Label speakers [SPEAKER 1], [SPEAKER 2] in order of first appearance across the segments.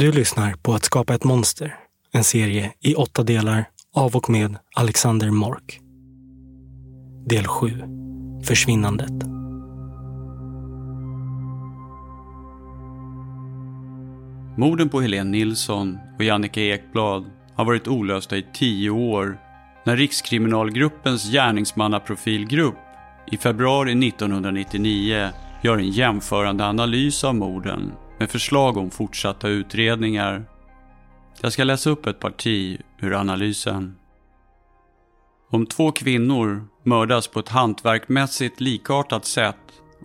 [SPEAKER 1] Du lyssnar på Att skapa ett monster, en serie i åtta delar av och med Alexander Mork. Del 7. Försvinnandet.
[SPEAKER 2] Morden på Helene Nilsson och Jannike Ekblad har varit olösta i tio år när Rikskriminalgruppens gärningsmannaprofilgrupp i februari 1999 gör en jämförande analys av morden med förslag om fortsatta utredningar. Jag ska läsa upp ett parti ur analysen. Om två kvinnor mördas på ett hantverkmässigt likartat sätt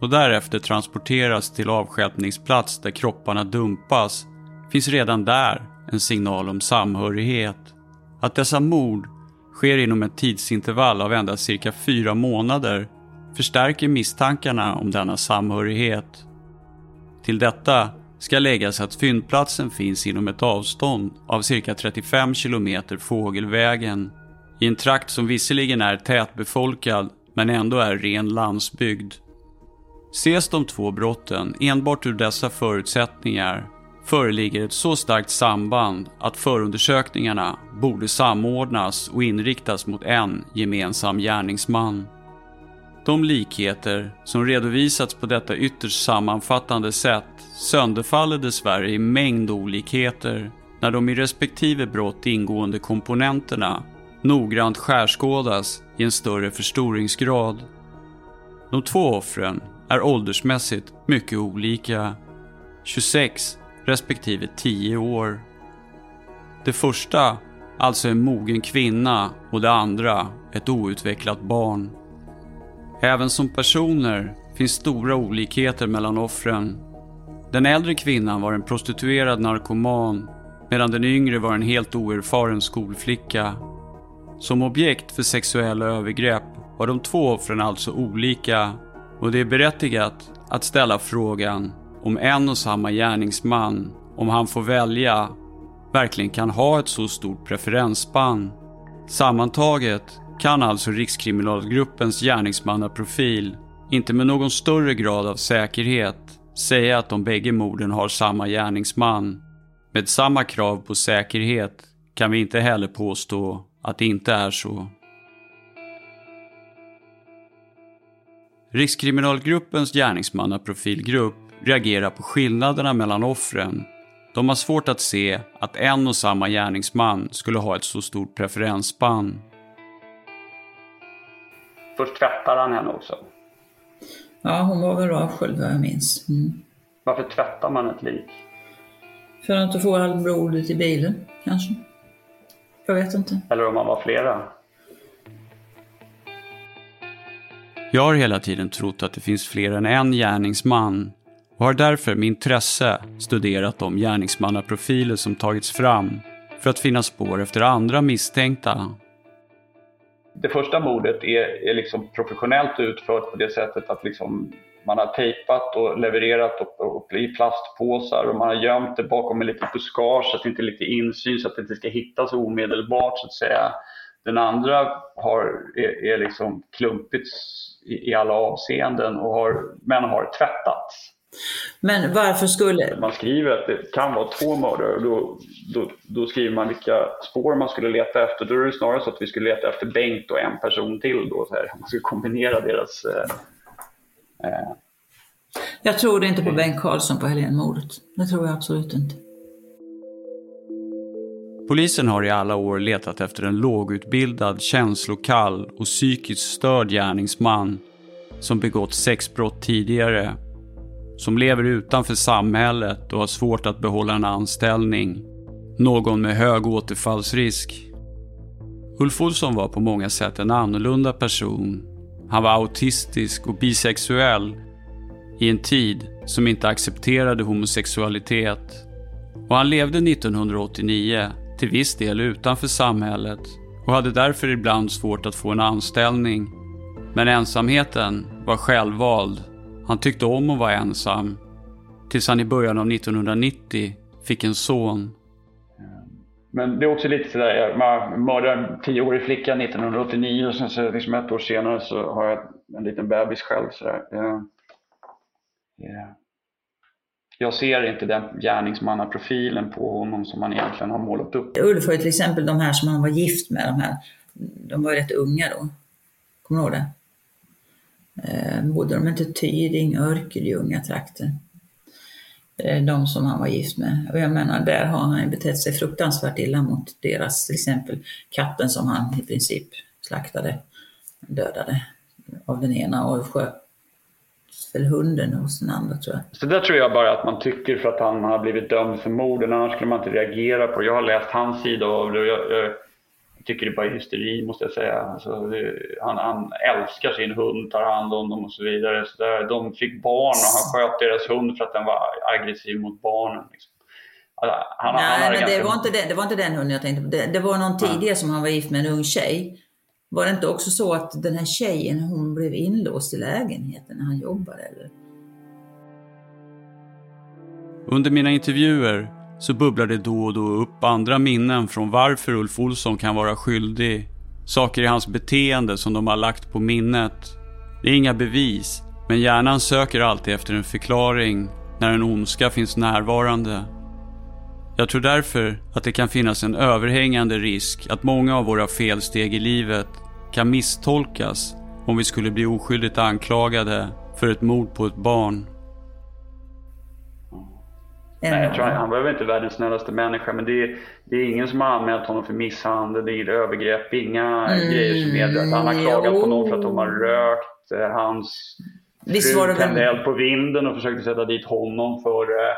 [SPEAKER 2] och därefter transporteras till avstjälpningsplats där kropparna dumpas finns redan där en signal om samhörighet. Att dessa mord sker inom ett tidsintervall av endast cirka fyra månader förstärker misstankarna om denna samhörighet. Till detta ska läggas att fyndplatsen finns inom ett avstånd av cirka 35 kilometer fågelvägen i en trakt som visserligen är tätbefolkad men ändå är ren landsbygd. Ses de två brotten enbart ur dessa förutsättningar föreligger ett så starkt samband att förundersökningarna borde samordnas och inriktas mot en gemensam gärningsman. De likheter som redovisats på detta ytterst sammanfattande sätt sönderfaller dessvärre i mängd olikheter när de i respektive brott ingående komponenterna noggrant skärskådas i en större förstoringsgrad. De två offren är åldersmässigt mycket olika. 26 respektive 10 år. Det första alltså en mogen kvinna och det andra ett outvecklat barn. Även som personer finns stora olikheter mellan offren. Den äldre kvinnan var en prostituerad narkoman medan den yngre var en helt oerfaren skolflicka. Som objekt för sexuella övergrepp var de två offren alltså olika och det är berättigat att ställa frågan om en och samma gärningsman, om han får välja, verkligen kan ha ett så stort preferensspann. Sammantaget kan alltså Rikskriminalgruppens gärningsmannaprofil inte med någon större grad av säkerhet säga att de bägge morden har samma gärningsman. Med samma krav på säkerhet kan vi inte heller påstå att det inte är så. Rikskriminalgruppens gärningsmannaprofilgrupp reagerar på skillnaderna mellan offren. De har svårt att se att en och samma gärningsman skulle ha ett så stort preferensspann.
[SPEAKER 3] Först tvättar han henne också.
[SPEAKER 4] Ja, hon var väl avsköljd vad jag minns. Mm.
[SPEAKER 3] Varför tvättar man ett lik?
[SPEAKER 4] För att inte få all blodet i bilen, kanske. Jag vet inte.
[SPEAKER 3] Eller om man var flera?
[SPEAKER 2] Jag har hela tiden trott att det finns fler än en gärningsman och har därför med intresse studerat de gärningsmannaprofiler som tagits fram för att finna spår efter andra misstänkta.
[SPEAKER 3] Det första mordet är, är liksom professionellt utfört på det sättet att liksom man har tejpat och levererat och, och i plastpåsar och man har gömt det bakom en liten buskage så att det inte är lite insyn så att det inte ska hittas omedelbart så att säga. Den andra har, är, är liksom klumpigt i, i alla avseenden och har, men har tvättats.
[SPEAKER 4] Men varför skulle...
[SPEAKER 3] Man skriver att det kan vara två mördare och då, då, då, skriver man vilka spår man skulle leta efter. Då är det snarare så att vi skulle leta efter Bengt och en person till då. Så här. Man skulle kombinera deras... Eh, eh.
[SPEAKER 4] Jag tror inte på Bengt Karlsson på Helénmordet. Det tror jag absolut inte.
[SPEAKER 2] Polisen har i alla år letat efter en lågutbildad, känslokall och psykiskt störd gärningsman som begått sexbrott tidigare som lever utanför samhället och har svårt att behålla en anställning. Någon med hög återfallsrisk. Ulf Olsson var på många sätt en annorlunda person. Han var autistisk och bisexuell i en tid som inte accepterade homosexualitet. Och han levde 1989 till viss del utanför samhället och hade därför ibland svårt att få en anställning. Men ensamheten var självvald han tyckte om att vara ensam. Tills han i början av 1990 fick en son.
[SPEAKER 3] Men det är också lite sådär, man mördar en tioårig flicka 1989 och sen så liksom ett år senare så har jag en liten bebis själv. Sådär. Yeah.
[SPEAKER 2] jag ser inte den gärningsmannaprofilen på honom som man egentligen har målat upp.
[SPEAKER 5] Ulf var ju till exempel de här som han var gift med, de här, de var ju rätt unga då. Kommer du ihåg det? Eh, bodde de inte Tyding, Örkelljunga trakter? Eh, de som han var gift med. Och jag menar, där har han betett sig fruktansvärt illa mot deras, till exempel katten som han i princip slaktade, dödade av den ena och sköt väl hunden hos den andra tror jag.
[SPEAKER 2] Så där tror jag bara att man tycker för att han har blivit dömd för morden, annars skulle man inte reagera på det. Jag har läst hans sida av det och jag, jag tycker det är bara hysteri måste jag säga. Alltså, han, han, älskar sin hund, tar hand om dem och så vidare. Så där, de fick barn och han sköt deras hund för att den var aggressiv mot barnen. Liksom.
[SPEAKER 5] Alltså, han, Nej, han men ganska... det, var inte den, det var inte den hunden jag tänkte på. Det, det var någon tidigare ja. som han var gift med en ung tjej. Var det inte också så att den här tjejen, hon blev inlåst i lägenheten när han jobbade? Eller?
[SPEAKER 6] Under mina intervjuer så bubblar det då och då upp andra minnen från varför Ulf Olsson kan vara skyldig. Saker i hans beteende som de har lagt på minnet. Det är inga bevis, men hjärnan söker alltid efter en förklaring när en ondska finns närvarande. Jag tror därför att det kan finnas en överhängande risk att många av våra felsteg i livet kan misstolkas om vi skulle bli oskyldigt anklagade för ett mord på ett barn.
[SPEAKER 2] Nej, jag tror, han var väl inte världens snällaste människa men det är, det är ingen som har anmält honom för misshandel, det är övergrepp, inga mm, grejer som att han har klagat jo. på någon för att de har rökt. Eh, hans fru tände eld på vinden och försökte sätta dit honom för eh,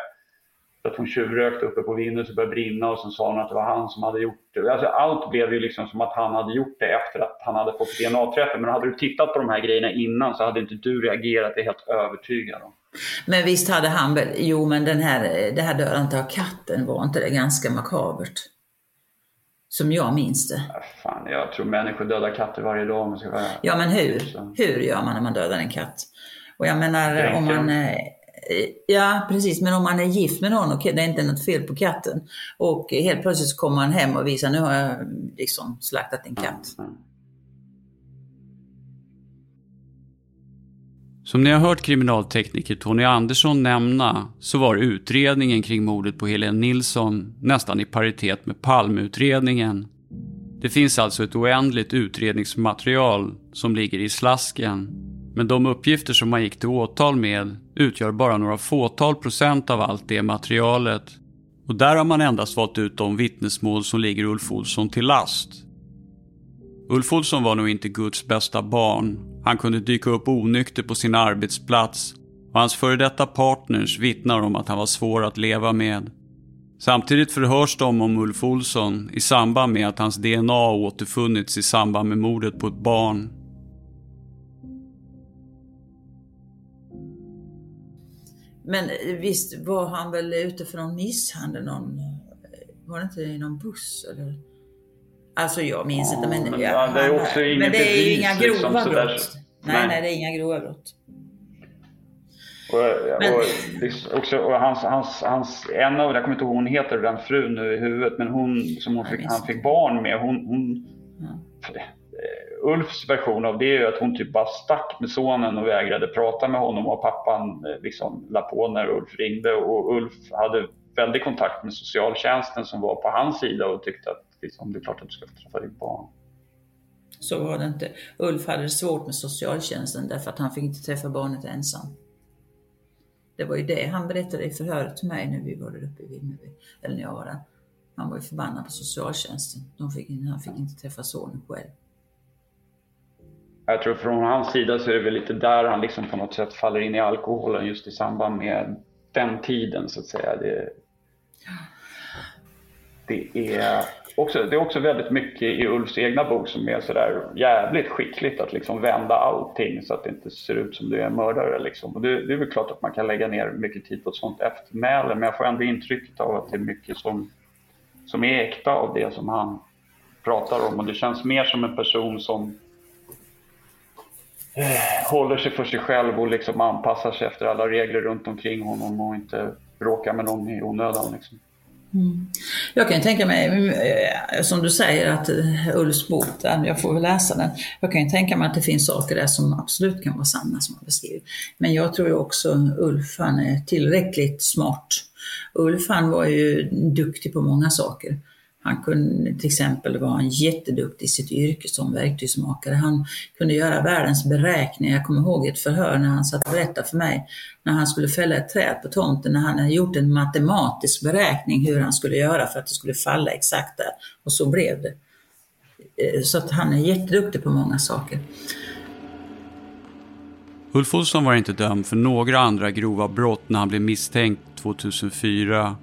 [SPEAKER 2] att hon tjuvrökte uppe på vinden så började brinna och sen sa hon att det var han som hade gjort det. Alltså allt blev ju liksom som att han hade gjort det efter att han hade fått DNA-träffen. Men hade du tittat på de här grejerna innan så hade inte du reagerat, det är helt övertygad om.
[SPEAKER 5] Men visst hade han väl, jo men den här, det här dödandet av katten, var inte det ganska makabert? Som jag minns det.
[SPEAKER 2] Ja, fan, jag tror människor dödar katter varje dag om ska vara
[SPEAKER 5] Ja men hur? Hur gör man när man dödar en katt? Och jag menar om man Ja, precis. Men om man är gift med någon och det är inte något fel på katten och helt plötsligt så kommer man hem och visar nu har jag liksom slaktat en katt.
[SPEAKER 6] Som ni har hört kriminaltekniker Tony Andersson nämna så var utredningen kring mordet på Helene Nilsson nästan i paritet med Palmeutredningen. Det finns alltså ett oändligt utredningsmaterial som ligger i slasken men de uppgifter som man gick till åtal med utgör bara några fåtal procent av allt det materialet. Och där har man endast valt ut de vittnesmål som ligger Ulf Olsson till last. Ulf Olsson var nog inte Guds bästa barn. Han kunde dyka upp onykter på sin arbetsplats och hans före detta partners vittnar om att han var svår att leva med. Samtidigt förhörs de om Ulf Olsson i samband med att hans DNA återfunnits i samband med mordet på ett barn.
[SPEAKER 5] Men visst var han väl ute för någon misshandel? Någon, var det inte i någon buss? Eller? Alltså jag minns inte. Men, men, ja,
[SPEAKER 2] det är också
[SPEAKER 5] men det är ju inga grova liksom, brott. Nej, nej, nej, det är inga grova brott.
[SPEAKER 2] Och, men, och, liksom också, och hans, hans, hans, en av, jag kommer inte ihåg hon heter, den frun nu i huvudet, men hon som hon fick, han fick barn med, hon, hon ja. Eh, Ulfs version av det är ju att hon typ bara stack med sonen och vägrade prata med honom och pappan eh, liksom la på när Ulf ringde och Ulf hade väldig kontakt med socialtjänsten som var på hans sida och tyckte att liksom, det är klart att du ska få träffa ditt barn.
[SPEAKER 5] Så var det inte. Ulf hade det svårt med socialtjänsten därför att han fick inte träffa barnet ensam. Det var ju det han berättade i förhöret till mig när vi var där uppe i Vimmerby, eller när jag var där. Han var ju förbannad på socialtjänsten. De fick, han fick inte träffa sonen själv.
[SPEAKER 2] Jag tror från hans sida så är det väl lite där han liksom på något sätt faller in i alkoholen just i samband med den tiden så att säga. Det, det, är, också, det är också väldigt mycket i Ulfs egna bok som är sådär jävligt skickligt att liksom vända allting så att det inte ser ut som du är en mördare. Liksom. Och det, det är väl klart att man kan lägga ner mycket tid på ett sånt eftermäle men jag får ändå intrycket av att det är mycket som, som är äkta av det som han pratar om och det känns mer som en person som Eh, håller sig för sig själv och liksom anpassar sig efter alla regler runt omkring honom och inte bråkar med någon i onödan. Liksom.
[SPEAKER 4] Mm. Jag kan tänka mig, eh, som du säger, att eh, Ulfs bok, jag får väl läsa den. Jag kan ju tänka mig att det finns saker där som absolut kan vara sanna som han beskriver. Men jag tror ju också Ulf, han är tillräckligt smart. Ulf han var ju duktig på många saker. Han kunde till exempel vara jätteduktig i sitt yrke som verktygsmakare. Han kunde göra världens beräkningar. Jag kommer ihåg ett förhör när han satt och berättade för mig när han skulle fälla ett träd på tomten, när han hade gjort en matematisk beräkning hur han skulle göra för att det skulle falla exakt där. Och så blev det. Eh, så att han är jätteduktig på många saker.
[SPEAKER 2] Ulf Olsson var inte dömd för några andra grova brott när han blev misstänkt 2004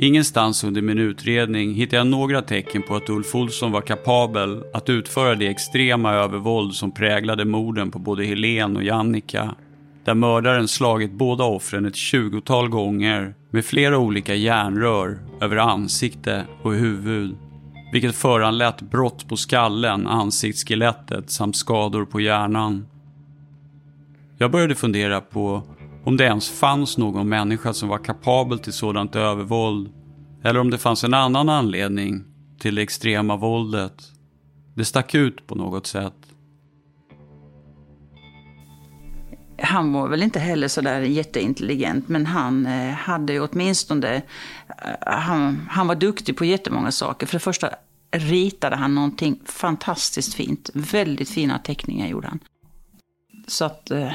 [SPEAKER 2] Ingenstans under min utredning hittade jag några tecken på att Ulf Olsson var kapabel att utföra det extrema övervåld som präglade morden på både Helen och Jannica. Där mördaren slagit båda offren ett tjugotal gånger med flera olika järnrör över ansikte och huvud. Vilket föranlett brott på skallen, ansiktsskelettet samt skador på hjärnan. Jag började fundera på om det ens fanns någon människa som var kapabel till sådant övervåld. Eller om det fanns en annan anledning till det extrema våldet. Det stack ut på något sätt.
[SPEAKER 5] Han var väl inte heller så där jätteintelligent, men han eh, hade ju åtminstone... Eh, han, han var duktig på jättemånga saker. För det första ritade han någonting fantastiskt fint. Väldigt fina teckningar gjorde han. Så att eh,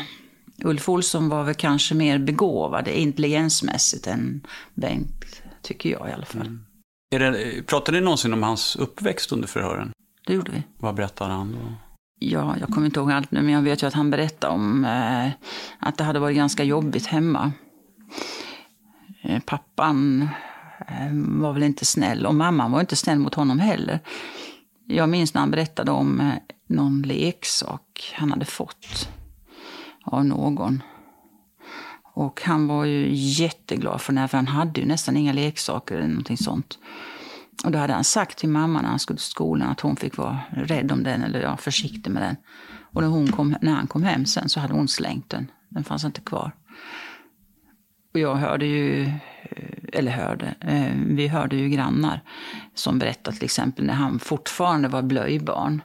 [SPEAKER 5] Ulf Olsson var väl kanske mer begåvad intelligensmässigt än Bengt, tycker jag i alla fall. Mm.
[SPEAKER 2] Det, pratade ni någonsin om hans uppväxt under förhören?
[SPEAKER 5] Det gjorde vi.
[SPEAKER 2] Vad berättade han då?
[SPEAKER 5] Ja, jag kommer inte ihåg allt nu, men jag vet ju att han berättade om eh, att det hade varit ganska jobbigt hemma. Eh, pappan eh, var väl inte snäll och mamman var inte snäll mot honom heller. Jag minns när han berättade om eh, någon leksak han hade fått av någon. Och han var ju jätteglad för det, för han hade ju nästan inga leksaker eller någonting sånt. Och då hade han sagt till mamma när han skulle till skolan att hon fick vara rädd om den, eller ja, försiktig med den. Och när, hon kom, när han kom hem sen så hade hon slängt den. Den fanns inte kvar. Och jag hörde ju, eh, eller hörde, eh, vi hörde ju grannar som berättade till exempel när han fortfarande var blöjbarn.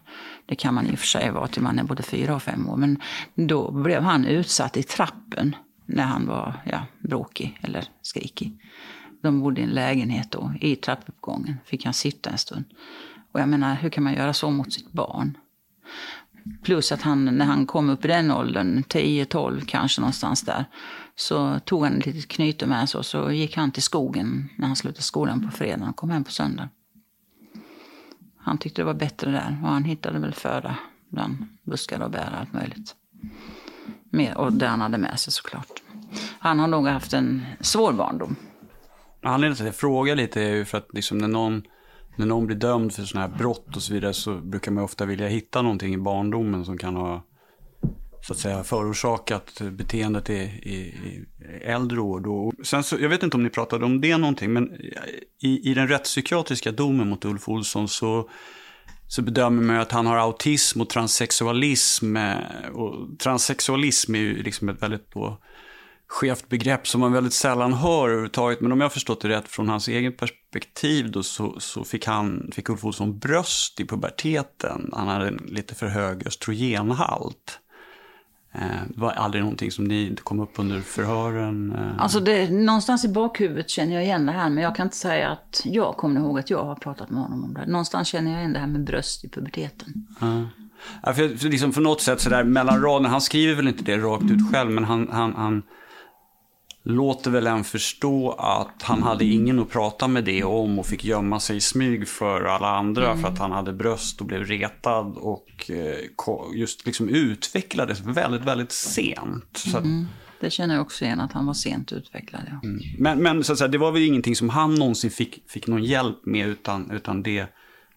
[SPEAKER 5] Det kan man i och för sig vara till man är både fyra och fem år. Men då blev han utsatt i trappen när han var ja, bråkig eller skrikig. De bodde i en lägenhet då. I trappuppgången fick han sitta en stund. Och jag menar, hur kan man göra så mot sitt barn? Plus att han, när han kom upp i den åldern, 10-12 kanske någonstans där, så tog han ett litet knyte med sig och så gick han till skogen när han slutade skolan på fredagen och kom hem på söndagen. Han tyckte det var bättre där och han hittade väl föda bland buskar och bär och allt möjligt. Mer, och det han hade med sig såklart. Han har nog haft en svår barndom.
[SPEAKER 2] Anledningen till att jag frågar lite är ju för att liksom när, någon, när någon blir dömd för sådana här brott och så vidare så brukar man ofta vilja hitta någonting i barndomen som kan ha så att säga förorsakat beteendet i, i, i äldre år. Då. Sen så, jag vet inte om ni pratade om det någonting, men i, i den rättspsykiatriska domen mot Ulf Olsson så, så bedömer man att han har autism och transsexualism. Och transsexualism är ju liksom ett väldigt då, skevt begrepp som man väldigt sällan hör överhuvudtaget. Men om jag har förstått det rätt från hans egen perspektiv då så, så fick, han, fick Ulf Olsson bröst i puberteten. Han hade en lite för hög östrogenhalt. Eh, det var aldrig någonting som ni kom upp under förhören?
[SPEAKER 5] Eh. Alltså det, någonstans i bakhuvudet känner jag igen det här, men jag kan inte säga att jag kommer ihåg att jag har pratat med honom om det. Någonstans känner jag igen det här med bröst i puberteten.
[SPEAKER 2] Ja. för, för, liksom för något sätt sådär mellan raderna, han skriver väl inte det rakt ut själv, men han, han, han låter väl en förstå att han hade ingen att prata med det om och fick gömma sig i smyg för alla andra mm. för att han hade bröst och blev retad och eh, just liksom utvecklades väldigt, väldigt sent.
[SPEAKER 5] Mm. Det känner jag också igen, att han var sent utvecklad. Ja.
[SPEAKER 2] Mm. Men, men så att säga, det var väl ingenting som han någonsin fick, fick någon hjälp med utan, utan det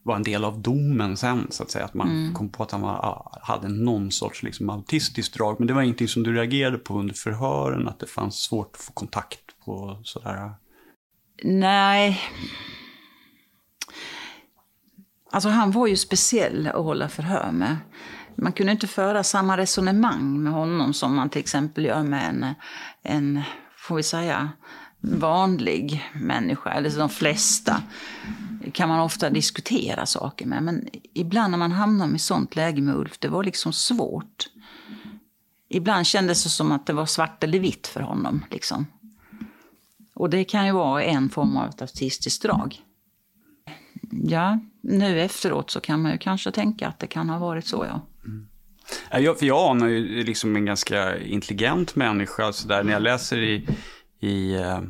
[SPEAKER 2] var en del av domen sen, så att säga. Att man mm. kom på att han var, hade någon sorts liksom, autistiskt drag. Men det var ingenting som du reagerade på under förhören, att det fanns svårt att få kontakt på sådär?
[SPEAKER 5] Nej. Alltså han var ju speciell att hålla förhör med. Man kunde inte föra samma resonemang med honom som man till exempel gör med en, en får vi säga, vanlig människa, eller de flesta, kan man ofta diskutera saker med. Men ibland när man hamnar i sånt läge med Ulf, det var liksom svårt. Ibland kändes det som att det var svart eller vitt för honom. Liksom. Och det kan ju vara en form av autistiskt drag. Ja, nu efteråt så kan man ju kanske tänka att det kan ha varit så, ja. Mm.
[SPEAKER 2] Jag, för jag anar ju liksom en ganska intelligent människa. Så där, när jag läser i, i, eh,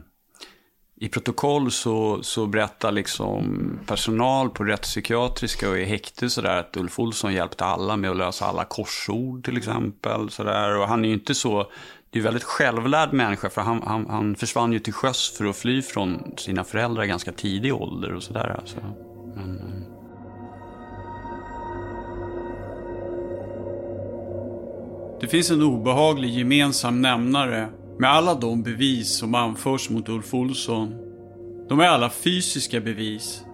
[SPEAKER 2] i protokoll så, så berättar liksom personal på rättspsykiatriska och i häkte så där, att Ulf Olsson hjälpte alla med att lösa alla korsord till exempel. Så där. Och han är ju inte så det är en väldigt självlärd människa för han, han, han försvann ju till sjöss för att fly från sina föräldrar i ganska tidig ålder och sådär. Alltså. Men. Eh. Det finns en obehaglig gemensam nämnare med alla de bevis som anförs mot Ulf Olsson. De är alla fysiska bevis.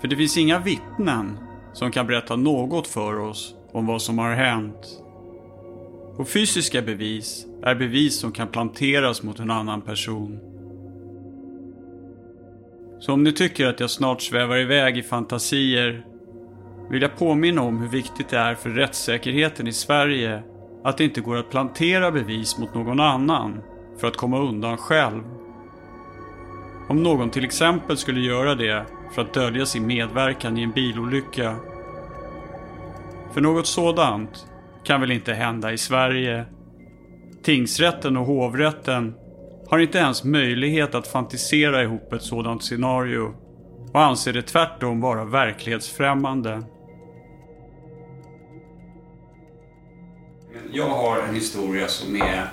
[SPEAKER 2] För det finns inga vittnen som kan berätta något för oss om vad som har hänt. Och fysiska bevis är bevis som kan planteras mot en annan person. Så om ni tycker att jag snart svävar iväg i fantasier vill jag påminna om hur viktigt det är för rättssäkerheten i Sverige att det inte går att plantera bevis mot någon annan för att komma undan själv. Om någon till exempel skulle göra det för att dölja sin medverkan i en bilolycka. För något sådant kan väl inte hända i Sverige? Tingsrätten och hovrätten har inte ens möjlighet att fantisera ihop ett sådant scenario och anser det tvärtom vara verklighetsfrämmande. Jag har en historia som är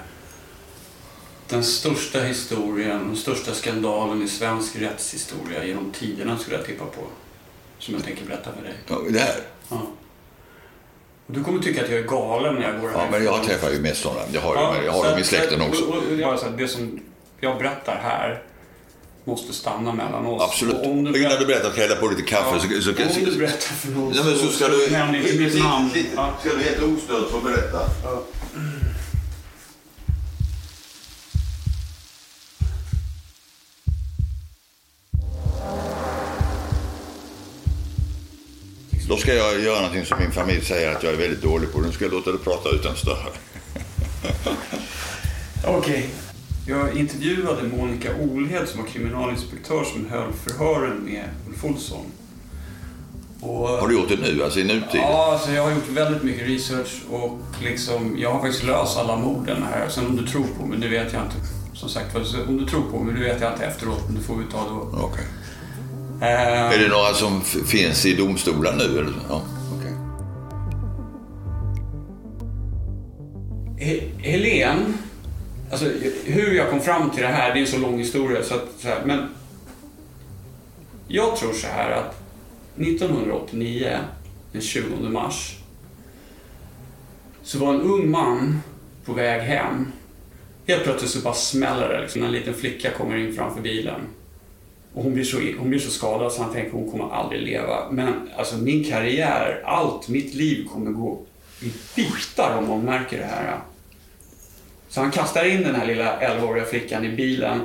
[SPEAKER 2] den största historien, den största skandalen i svensk rättshistoria genom tiderna skulle jag tippa på. Som jag tänker berätta för dig.
[SPEAKER 7] Ja, det här?
[SPEAKER 2] Ja. Du kommer tycka att jag är galen när jag går här.
[SPEAKER 7] Ja, men jag träffar ju mest sådana. Jag har, ja, jag har dem i släkten också. Och, och,
[SPEAKER 2] och, så det som jag berättar här måste stanna mellan oss.
[SPEAKER 7] Absolut. Och om du Innan du berättar, hälla på lite kaffe.
[SPEAKER 2] Ja,
[SPEAKER 7] så, så,
[SPEAKER 2] om du berättar för någon
[SPEAKER 7] ja, men så, ska du...
[SPEAKER 2] Nämn inte mitt namn.
[SPEAKER 7] Ska du helt ostört få berätta? Ja. Då ska jag göra någonting som min familj säger att jag är väldigt dålig på. Nu ska jag låta dig prata utan större.
[SPEAKER 2] Okej. Okay. Jag intervjuade Monica Olhed som var kriminalinspektör som höll förhören med Ulf Olsson.
[SPEAKER 7] Och, har du gjort det nu, alltså i nutid?
[SPEAKER 2] Ja, alltså jag har gjort väldigt mycket research och liksom, jag har faktiskt löst alla morden här. Sen om du tror på mig, det vet jag inte. Som sagt om du tror på mig, det vet jag inte efteråt, men det får vi ta då.
[SPEAKER 7] Okay. Uh, är det några som finns i domstolen nu? Eller? Ja, okay.
[SPEAKER 2] He Helen, alltså hur jag kom fram till det här, det är en så lång historia. Så att, så här, men jag tror så här att 1989, den 20 mars, så var en ung man på väg hem. Helt plötsligt så bara smäller det. Liksom. En liten flicka kommer in framför bilen. Och hon blir, så, hon blir så skadad så han tänker hon kommer aldrig leva. Men alltså min karriär, allt, mitt liv kommer gå i bitar om hon märker det här. Så han kastar in den här lilla 11-åriga flickan i bilen.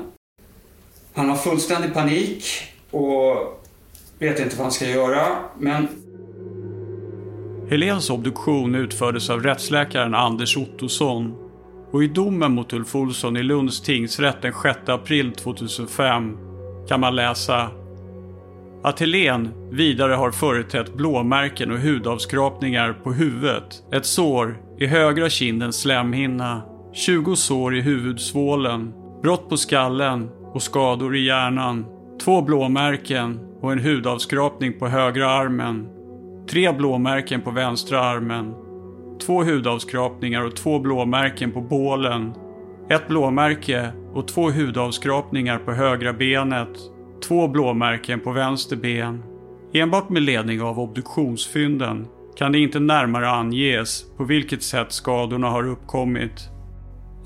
[SPEAKER 2] Han har fullständig panik och vet inte vad han ska göra, men... Helens obduktion utfördes av rättsläkaren Anders Ottosson och i domen mot Ulf Olsson i Lunds tingsrätt den 6 april 2005 kan man läsa att Helen vidare har företett blåmärken och hudavskrapningar på huvudet, ett sår i högra kindens slemhinna, 20 sår i huvudsvålen, brott på skallen och skador i hjärnan, två blåmärken och en hudavskrapning på högra armen, tre blåmärken på vänstra armen, två hudavskrapningar och två blåmärken på bålen, ett blåmärke och två hudavskrapningar på högra benet, två blåmärken på vänster ben. Enbart med ledning av obduktionsfynden kan det inte närmare anges på vilket sätt skadorna har uppkommit.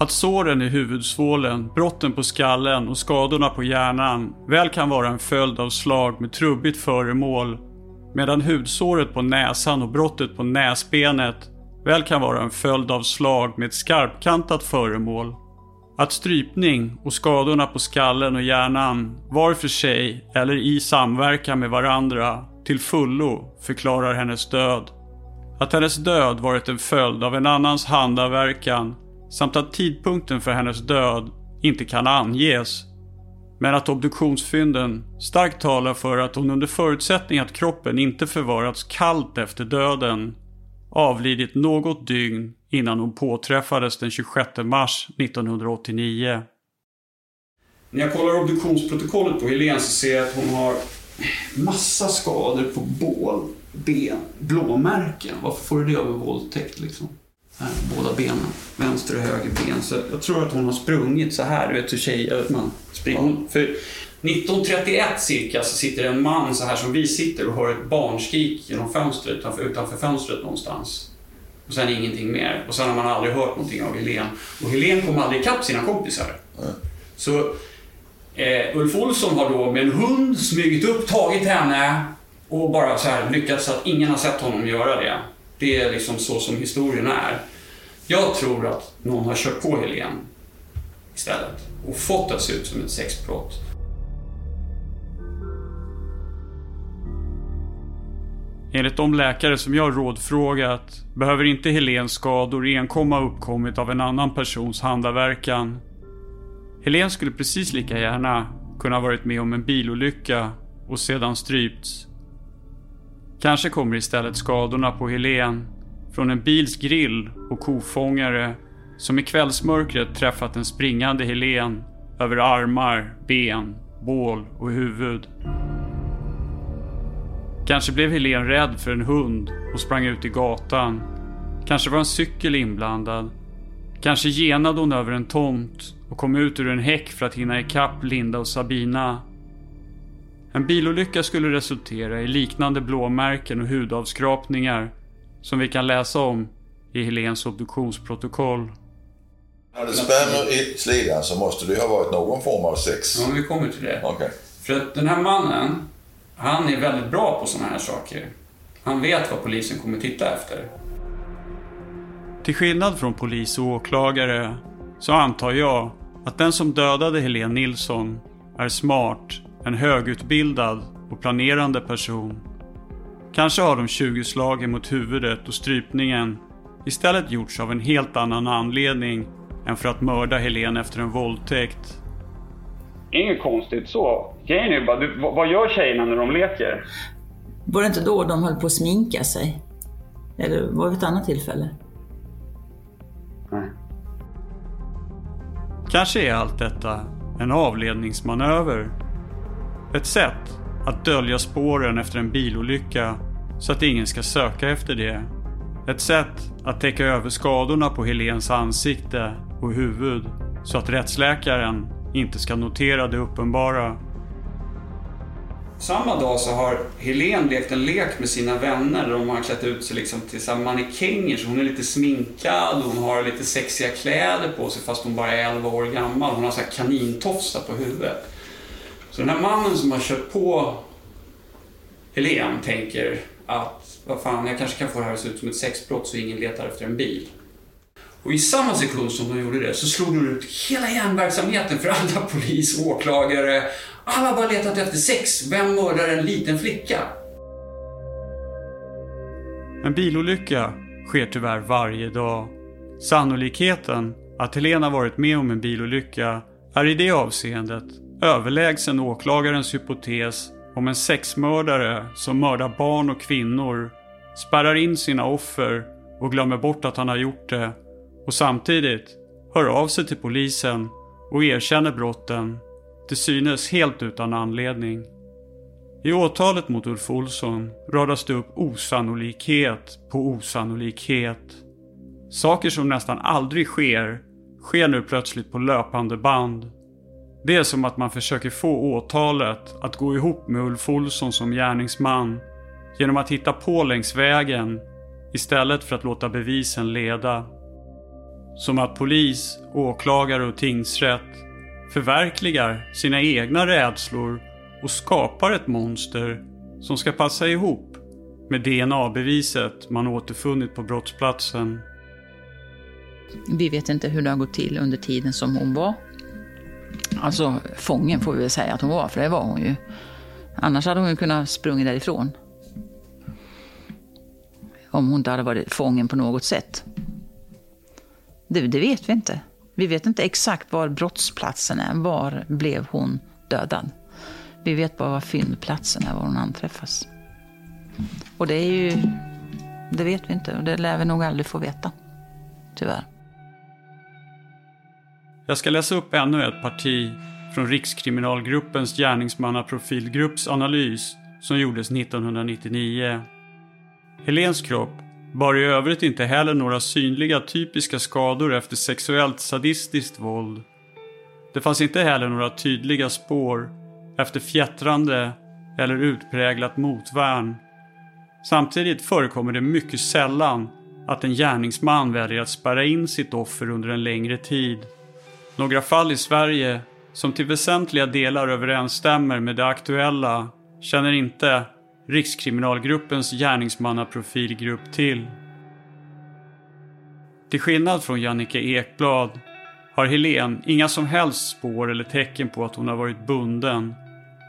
[SPEAKER 2] Att såren i huvudsvålen, brotten på skallen och skadorna på hjärnan väl kan vara en följd av slag med trubbigt föremål, medan hudsåret på näsan och brottet på näsbenet väl kan vara en följd av slag med ett skarpkantat föremål. Att strypning och skadorna på skallen och hjärnan var för sig eller i samverkan med varandra till fullo förklarar hennes död. Att hennes död varit en följd av en annans handaverkan samt att tidpunkten för hennes död inte kan anges. Men att obduktionsfynden starkt talar för att hon under förutsättning att kroppen inte förvarats kallt efter döden avlidit något dygn innan hon påträffades den 26 mars 1989.
[SPEAKER 8] När jag kollar obduktionsprotokollet på Helene så ser jag att hon har massa skador på bål, ben, blåmärken. Varför får du det av en våldtäkt liksom? Här, båda benen, vänster och höger ben. Så jag tror att hon har sprungit så här, du vet hur tjejer, man springer. För 1931 cirka så sitter en man så här som vi sitter och hör ett barnskrik genom fönstret, utanför, utanför fönstret någonstans. Och sen ingenting mer. Och sen har man aldrig hört någonting av Helen. Och Helen kom aldrig ikapp sina kompisar.
[SPEAKER 7] Mm.
[SPEAKER 8] Så eh, Ulf Olsson har då med en hund smugit upp, tagit henne och bara så här lyckats att ingen har sett honom göra det. Det är liksom så som historien är. Jag tror att någon har kört på Helen istället och fått det att se ut som ett sexbrott.
[SPEAKER 2] Enligt de läkare som jag rådfrågat behöver inte Helens skador enkom ha uppkommit av en annan persons handaverkan. Helen skulle precis lika gärna kunna ha varit med om en bilolycka och sedan strypts. Kanske kommer istället skadorna på Helen från en bils grill och kofångare som i kvällsmörkret träffat en springande Helen över armar, ben, bål och huvud. Kanske blev Helen rädd för en hund och sprang ut i gatan. Kanske var en cykel inblandad. Kanske genade hon över en tomt och kom ut ur en häck för att hinna ikapp Linda och Sabina. En bilolycka skulle resultera i liknande blåmärken och hudavskrapningar som vi kan läsa om i Helens obduktionsprotokoll.
[SPEAKER 7] Hade spermier i slidan så måste det ju ha varit någon form av sex.
[SPEAKER 8] Ja, men vi kommer till det.
[SPEAKER 7] Okej.
[SPEAKER 8] För att den här mannen, han är väldigt bra på sådana här saker. Han vet vad polisen kommer titta efter.
[SPEAKER 2] Till skillnad från polis och åklagare så antar jag att den som dödade Helene Nilsson är smart, en högutbildad och planerande person. Kanske har de 20 slagen mot huvudet och strypningen istället gjorts av en helt annan anledning än för att mörda Helene efter en våldtäkt.
[SPEAKER 3] Inget konstigt så. Grejen är ju bara, du, vad, vad gör tjejerna när de leker?
[SPEAKER 4] Var det inte då de höll på att sminka sig? Eller var det ett annat tillfälle?
[SPEAKER 3] Nej.
[SPEAKER 2] Kanske är allt detta en avledningsmanöver. Ett sätt att dölja spåren efter en bilolycka så att ingen ska söka efter det. Ett sätt att täcka över skadorna på Helens ansikte och huvud så att rättsläkaren inte ska notera det uppenbara.
[SPEAKER 8] Samma dag så har Helen lekt en lek med sina vänner där de har klätt ut sig liksom till så mannekänger så hon är lite sminkad och hon har lite sexiga kläder på sig fast hon bara är 11 år gammal. Hon har så här kanintofsar på huvudet. Så den här mannen som har kört på Helen tänker att vad fan, jag kanske kan få det här att se ut som ett sexbrott så ingen letar efter en bil. Och i samma sekund som de gjorde det så slog de ut hela järnverksamheten för alla polis, åklagare. Alla har bara letat efter sex. Vem mördar en liten flicka?
[SPEAKER 2] En bilolycka sker tyvärr varje dag. Sannolikheten att Helena varit med om en bilolycka är i det avseendet överlägsen åklagarens hypotes om en sexmördare som mördar barn och kvinnor, spärrar in sina offer och glömmer bort att han har gjort det och samtidigt hör av sig till polisen och erkänner brotten, till synes helt utan anledning. I åtalet mot Ulf Olsson radas det upp osannolikhet på osannolikhet. Saker som nästan aldrig sker, sker nu plötsligt på löpande band. Det är som att man försöker få åtalet att gå ihop med Ulf Olsson som gärningsman genom att hitta på längs vägen istället för att låta bevisen leda. Som att polis, åklagare och tingsrätt förverkligar sina egna rädslor och skapar ett monster som ska passa ihop med DNA-beviset man återfunnit på brottsplatsen.
[SPEAKER 5] Vi vet inte hur det har gått till under tiden som hon var. Alltså fången får vi väl säga att hon var, för det var hon ju. Annars hade hon ju kunnat sprungit därifrån. Om hon inte hade varit fången på något sätt. Det, det vet vi inte. Vi vet inte exakt var brottsplatsen är. Var blev hon dödad? Vi vet bara var fyndplatsen är, var hon anträffas. Och det är ju... Det vet vi inte och det lär vi nog aldrig få veta. Tyvärr.
[SPEAKER 2] Jag ska läsa upp ännu ett parti från Rikskriminalgruppens gärningsmannaprofilgrupps analys som gjordes 1999. Helens kropp bar i övrigt inte heller några synliga typiska skador efter sexuellt sadistiskt våld. Det fanns inte heller några tydliga spår efter fjättrande eller utpräglat motvärn. Samtidigt förekommer det mycket sällan att en gärningsman väljer att spärra in sitt offer under en längre tid. Några fall i Sverige som till väsentliga delar överensstämmer med det aktuella känner inte Rikskriminalgruppens gärningsmannaprofilgrupp till. Till skillnad från Jannike Ekblad har Helen inga som helst spår eller tecken på att hon har varit bunden.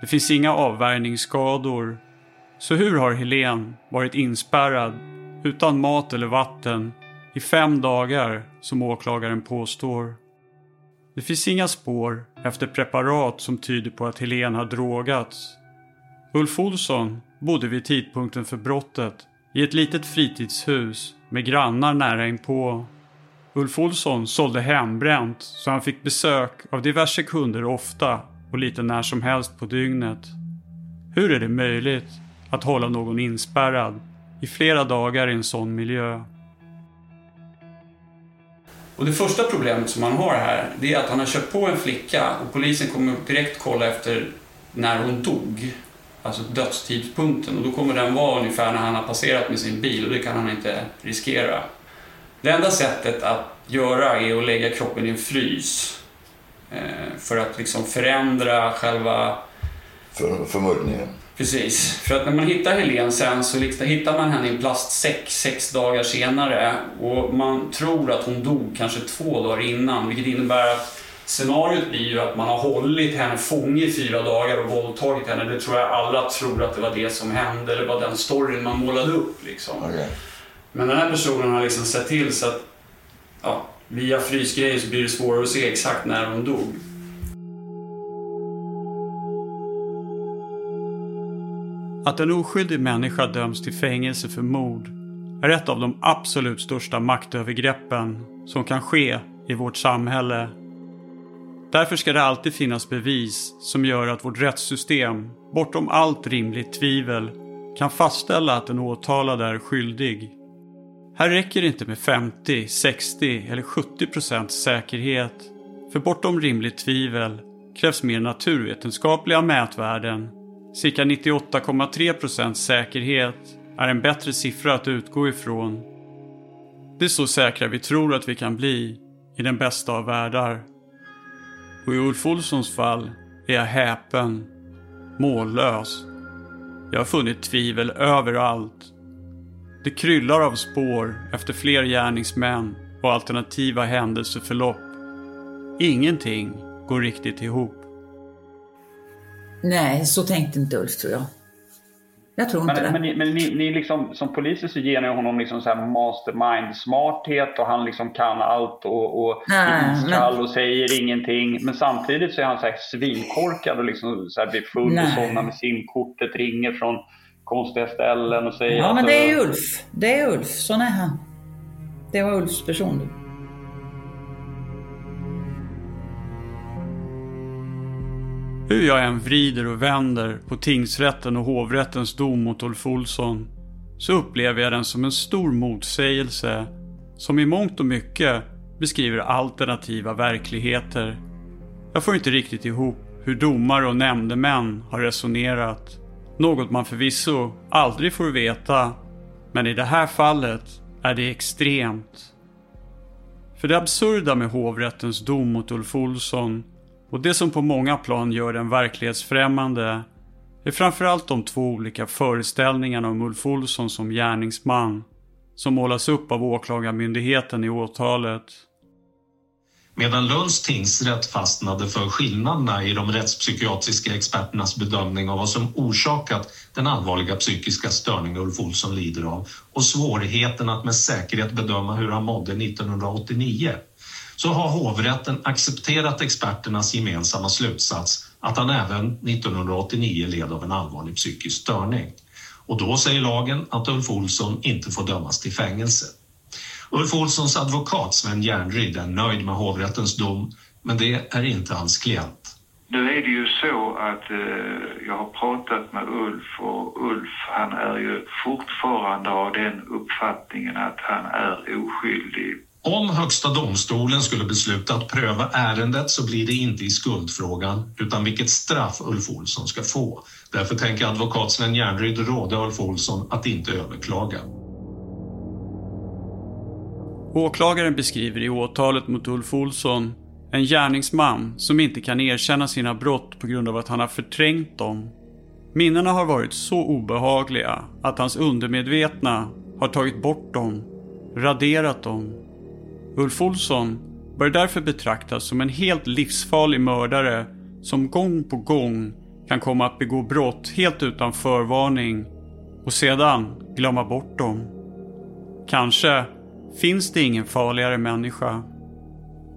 [SPEAKER 2] Det finns inga avvärjningsskador. Så hur har Helen varit inspärrad, utan mat eller vatten, i fem dagar som åklagaren påstår? Det finns inga spår efter preparat som tyder på att Helen har drogats. Ulf Olsson bodde vid tidpunkten för brottet i ett litet fritidshus med grannar nära inpå. Ulf Olsson sålde hembränt så han fick besök av diverse kunder ofta och lite när som helst på dygnet. Hur är det möjligt att hålla någon inspärrad i flera dagar i en sån miljö?
[SPEAKER 8] Och det första problemet som han har här, det är att han har kört på en flicka och polisen kommer direkt kolla efter när hon dog. Alltså dödstidpunkten och då kommer den vara ungefär när han har passerat med sin bil och det kan han inte riskera. Det enda sättet att göra är att lägga kroppen i en frys. Eh, för att liksom förändra själva...
[SPEAKER 7] För, förmodligen.
[SPEAKER 8] Precis. För att när man hittar Helen sen så liksom, hittar man henne i en plastsäck sex dagar senare och man tror att hon dog kanske två dagar innan vilket innebär att Scenariot blir ju att man har hållit henne fånge i fyra dagar och våldtagit henne. Det tror jag alla tror att det var det som hände, eller var den storyn man målade upp. Liksom.
[SPEAKER 7] Okay.
[SPEAKER 8] Men den här personen har liksom sett till så att ja, via frysgrejen så blir det svårare att se exakt när hon dog.
[SPEAKER 2] Att en oskyldig människa döms till fängelse för mord är ett av de absolut största maktövergreppen som kan ske i vårt samhälle Därför ska det alltid finnas bevis som gör att vårt rättssystem, bortom allt rimligt tvivel, kan fastställa att den åtalade är skyldig. Här räcker det inte med 50, 60 eller 70 procents säkerhet. För bortom rimligt tvivel krävs mer naturvetenskapliga mätvärden. Cirka 98,3 procents säkerhet är en bättre siffra att utgå ifrån. Det är så säkra vi tror att vi kan bli i den bästa av världar. Och i Ulf Olssons fall är jag häpen, mållös. Jag har funnit tvivel överallt. Det kryllar av spår efter fler gärningsmän och alternativa händelseförlopp. Ingenting går riktigt ihop.
[SPEAKER 4] Nej, så tänkte inte Ulf tror jag. Jag tror inte
[SPEAKER 3] men,
[SPEAKER 4] det.
[SPEAKER 3] Men, ni, men ni, ni liksom, som poliser så ger ni honom liksom så här mastermind-smarthet och han liksom kan allt och, och är iskall och säger ingenting. Men samtidigt så är han så här svinkorkad och liksom så här blir full Nej. och somnar med simkortet, ringer från konstiga ställen och säger...
[SPEAKER 4] Ja, men det är Ulf. Det är Ulf. Sån är han. Det var Ulfs person.
[SPEAKER 2] Hur jag än vrider och vänder på tingsrätten och hovrättens dom mot Ulf Olsson så upplever jag den som en stor motsägelse som i mångt och mycket beskriver alternativa verkligheter. Jag får inte riktigt ihop hur domare och nämndemän har resonerat. Något man förvisso aldrig får veta, men i det här fallet är det extremt. För det absurda med hovrättens dom mot Ulf Olsson och det som på många plan gör den verklighetsfrämmande är framförallt de två olika föreställningarna om Ulf Olsson som gärningsman som målas upp av åklagarmyndigheten i åtalet.
[SPEAKER 9] medan Lunds tingsrätt fastnade för skillnaderna i de rättspsykiatriska experternas bedömning av vad som orsakat den allvarliga psykiska störning Ulf Olsson lider av och svårigheten att med säkerhet bedöma hur han mådde 1989 så har hovrätten accepterat experternas gemensamma slutsats att han även 1989 led av en allvarlig psykisk störning. Och då säger lagen att Ulf Olsson inte får dömas till fängelse. Ulf Olssons advokat Sven Järnryd är nöjd med hovrättens dom, men det är inte hans klient.
[SPEAKER 10] Nu är det ju så att eh, jag har pratat med Ulf och Ulf han är ju fortfarande av den uppfattningen att han är oskyldig.
[SPEAKER 9] Om Högsta domstolen skulle besluta att pröva ärendet så blir det inte i skuldfrågan utan vilket straff Ulf Olsson ska få. Därför tänker advokat Sven Järnryd råda Ulf Olsson att inte överklaga.
[SPEAKER 2] Åklagaren beskriver i åtalet mot Ulf Olsson en gärningsman som inte kan erkänna sina brott på grund av att han har förträngt dem. Minnena har varit så obehagliga att hans undermedvetna har tagit bort dem, raderat dem. Ulf Olsson bör därför betraktas som en helt livsfarlig mördare som gång på gång kan komma att begå brott helt utan förvarning och sedan glömma bort dem. Kanske finns det ingen farligare människa.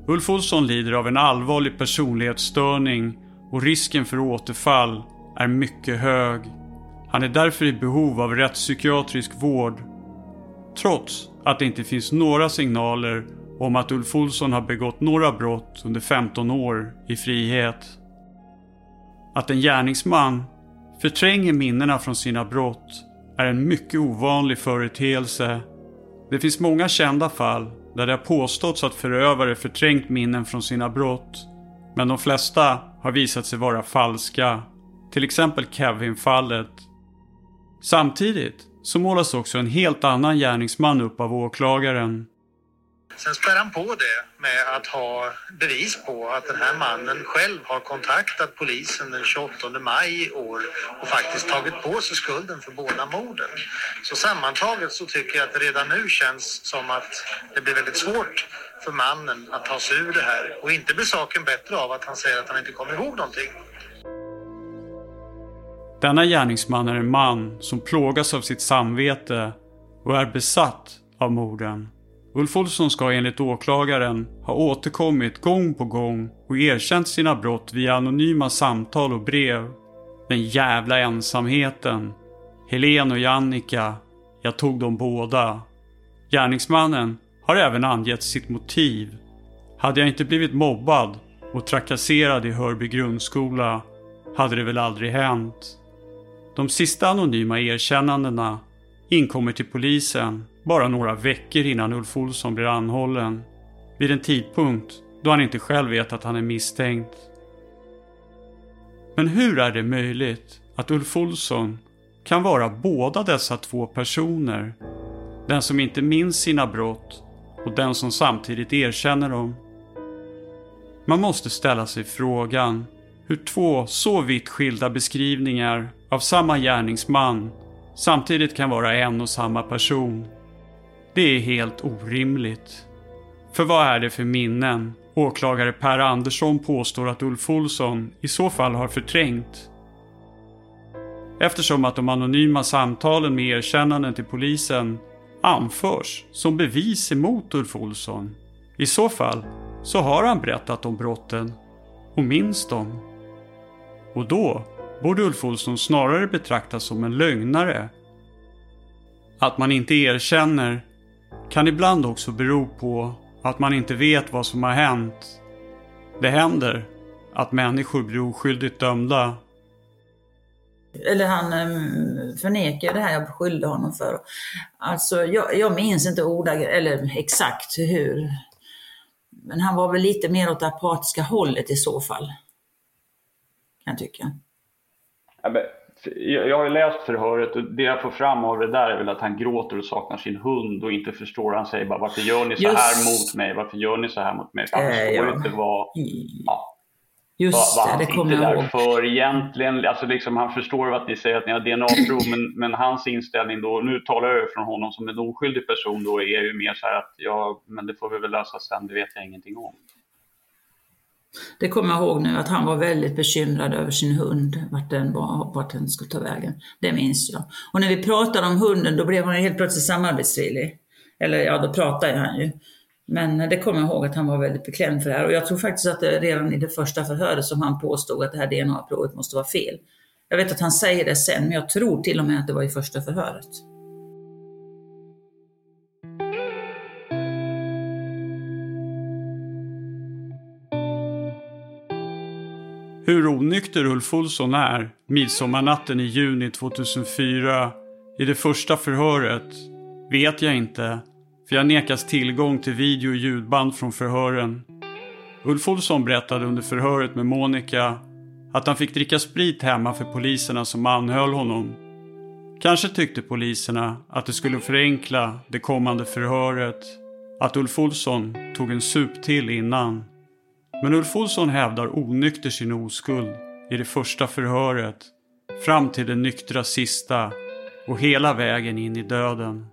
[SPEAKER 2] Ulf Olsson lider av en allvarlig personlighetsstörning och risken för återfall är mycket hög. Han är därför i behov av rättspsykiatrisk vård. Trots att det inte finns några signaler om att Ulf Olsson har begått några brott under 15 år i frihet. Att en gärningsman förtränger minnena från sina brott är en mycket ovanlig företeelse det finns många kända fall där det har påståtts att förövare förträngt minnen från sina brott. Men de flesta har visat sig vara falska. Till exempel Kevin-fallet. Samtidigt så målas också en helt annan gärningsman upp av åklagaren.
[SPEAKER 11] Sen spär han på det med att ha bevis på att den här mannen själv har kontaktat polisen den 28 maj i år och faktiskt tagit på sig skulden för båda morden. Så sammantaget så tycker jag att det redan nu känns som att det blir väldigt svårt för mannen att ta sig ur det här och inte blir saken bättre av att han säger att han inte kommer ihåg någonting.
[SPEAKER 2] Denna gärningsman är en man som plågas av sitt samvete och är besatt av morden. Ulf Olsson ska enligt åklagaren ha återkommit gång på gång och erkänt sina brott via anonyma samtal och brev. Den jävla ensamheten. Helen och Jannika, Jag tog dem båda. Gärningsmannen har även angett sitt motiv. Hade jag inte blivit mobbad och trakasserad i Hörby grundskola hade det väl aldrig hänt. De sista anonyma erkännandena inkommer till polisen bara några veckor innan Ulf Olsson blir anhållen. Vid en tidpunkt då han inte själv vet att han är misstänkt. Men hur är det möjligt att Ulf Olsson kan vara båda dessa två personer? Den som inte minns sina brott och den som samtidigt erkänner dem. Man måste ställa sig frågan hur två så vitt skilda beskrivningar av samma gärningsman samtidigt kan vara en och samma person. Det är helt orimligt. För vad är det för minnen åklagare Per Andersson påstår att Ulf Olsson i så fall har förträngt? Eftersom att de anonyma samtalen med erkännanden till polisen anförs som bevis emot Ulf Olsson. I så fall så har han berättat om brotten och minns dem. Och då borde Ulf Olsson snarare betraktas som en lögnare. Att man inte erkänner kan ibland också bero på att man inte vet vad som har hänt. Det händer att människor blir oskyldigt dömda.
[SPEAKER 4] Eller han um, förnekar det här jag beskyllde honom för. Alltså jag, jag minns inte ordagrant, eller exakt hur. Men han var väl lite mer åt det apatiska hållet i så fall. Kan jag tycka.
[SPEAKER 3] Ja, men jag har ju läst förhöret och det jag får fram av det där är väl att han gråter och saknar sin hund och inte förstår. Han säger bara varför gör ni så Just... här mot mig? Varför gör ni så här mot mig? För han förstår äh, ja. inte vad, ja,
[SPEAKER 4] Just vad, vad det, det kommer jag ihåg.
[SPEAKER 3] för egentligen. Alltså liksom, han förstår att ni säger att ni har DNA-prov men, men hans inställning då, nu talar jag från honom som en oskyldig person då, är ju mer så här att ja, men det får vi väl lösa sen, det vet jag ingenting om.
[SPEAKER 4] Det kommer jag ihåg nu att han var väldigt bekymrad över sin hund, vart den, var, vart den skulle ta vägen. Det minns jag. Och när vi pratade om hunden då blev han helt plötsligt samarbetsvillig. Eller ja, då pratade han ju. Men det kommer jag ihåg att han var väldigt beklämd för det här. Och jag tror faktiskt att det redan i det första förhöret som han påstod att det här DNA-provet måste vara fel. Jag vet att han säger det sen, men jag tror till och med att det var i första förhöret.
[SPEAKER 2] Hur onykter Ulf Olsson är midsommarnatten i juni 2004 i det första förhöret vet jag inte, för jag nekas tillgång till video och ljudband från förhören. Ulf Olsson berättade under förhöret med Monica att han fick dricka sprit hemma för poliserna som anhöll honom. Kanske tyckte poliserna att det skulle förenkla det kommande förhöret att Ulf Olsson tog en sup till innan. Men Ulf Olsson hävdar onykter sin oskuld i det första förhöret fram till det nyktra sista och hela vägen in i döden.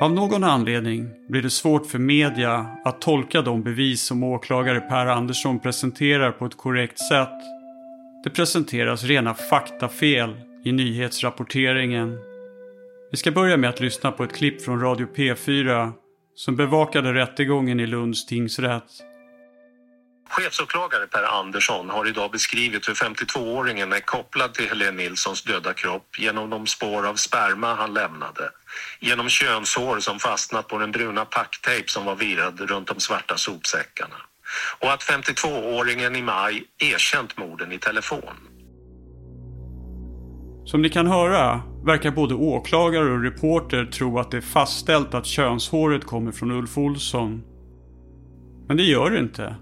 [SPEAKER 2] Av någon anledning blir det svårt för media att tolka de bevis som åklagare Per Andersson presenterar på ett korrekt sätt. Det presenteras rena faktafel i nyhetsrapporteringen. Vi ska börja med att lyssna på ett klipp från Radio P4 som bevakade rättegången i Lunds tingsrätt.
[SPEAKER 12] Chefsåklagare Per Andersson har idag beskrivit hur 52-åringen är kopplad till Helene Nilssons döda kropp genom de spår av sperma han lämnade, genom könshår som fastnat på den bruna packtejp som var virad runt de svarta sopsäckarna och att 52-åringen i maj erkänt morden i telefon.
[SPEAKER 2] Som ni kan höra verkar både åklagare och reporter tro att det är fastställt att könshåret kommer från Ulf Olsson. Men det gör det inte.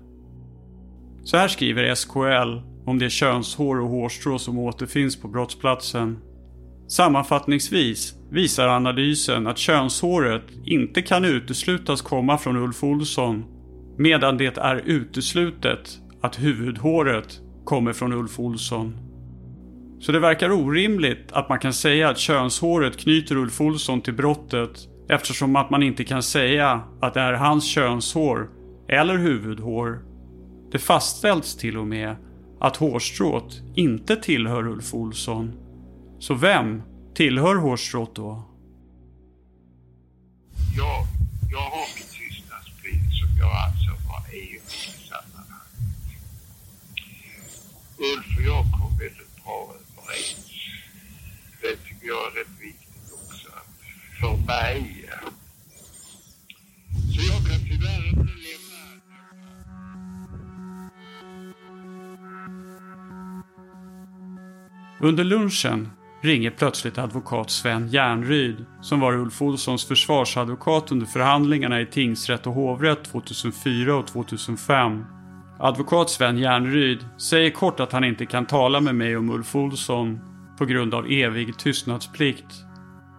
[SPEAKER 2] Så här skriver SKL om det könshår och hårstrå som återfinns på brottsplatsen. Sammanfattningsvis visar analysen att könshåret inte kan uteslutas komma från Ulf Olsson medan det är uteslutet att huvudhåret kommer från Ulf Olsson. Så det verkar orimligt att man kan säga att könshåret knyter Ulf Olsson till brottet eftersom att man inte kan säga att det är hans könshår eller huvudhår. Det fastställs till och med att hårstrået inte tillhör Ulf Olsson. Så vem tillhör hårstrået då?
[SPEAKER 10] Jag, jag har min tystnadsplikt som jag alltså har i i sammanhanget. Ulf och jag kom väldigt bra överens. Det tycker jag är rätt viktigt också för mig. Så jag kan tyvärr inte lämna
[SPEAKER 2] Under lunchen ringer plötsligt advokat Sven Järnryd som var Ulf Olssons försvarsadvokat under förhandlingarna i tingsrätt och hovrätt 2004 och 2005. Advokat Sven Järnryd säger kort att han inte kan tala med mig om Ulf Olsson på grund av evig tystnadsplikt.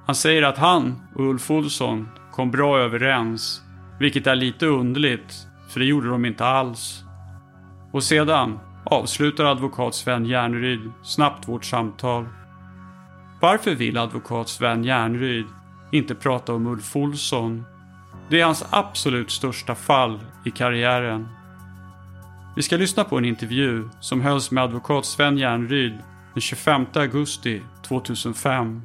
[SPEAKER 2] Han säger att han och Ulf Olsson kom bra överens, vilket är lite underligt, för det gjorde de inte alls. Och sedan avslutar advokat Sven Järnryd snabbt vårt samtal. Varför vill advokat Sven Järnryd inte prata om Ulf Olsson? Det är hans absolut största fall i karriären. Vi ska lyssna på en intervju som hölls med advokat Sven Järnryd den 25 augusti 2005.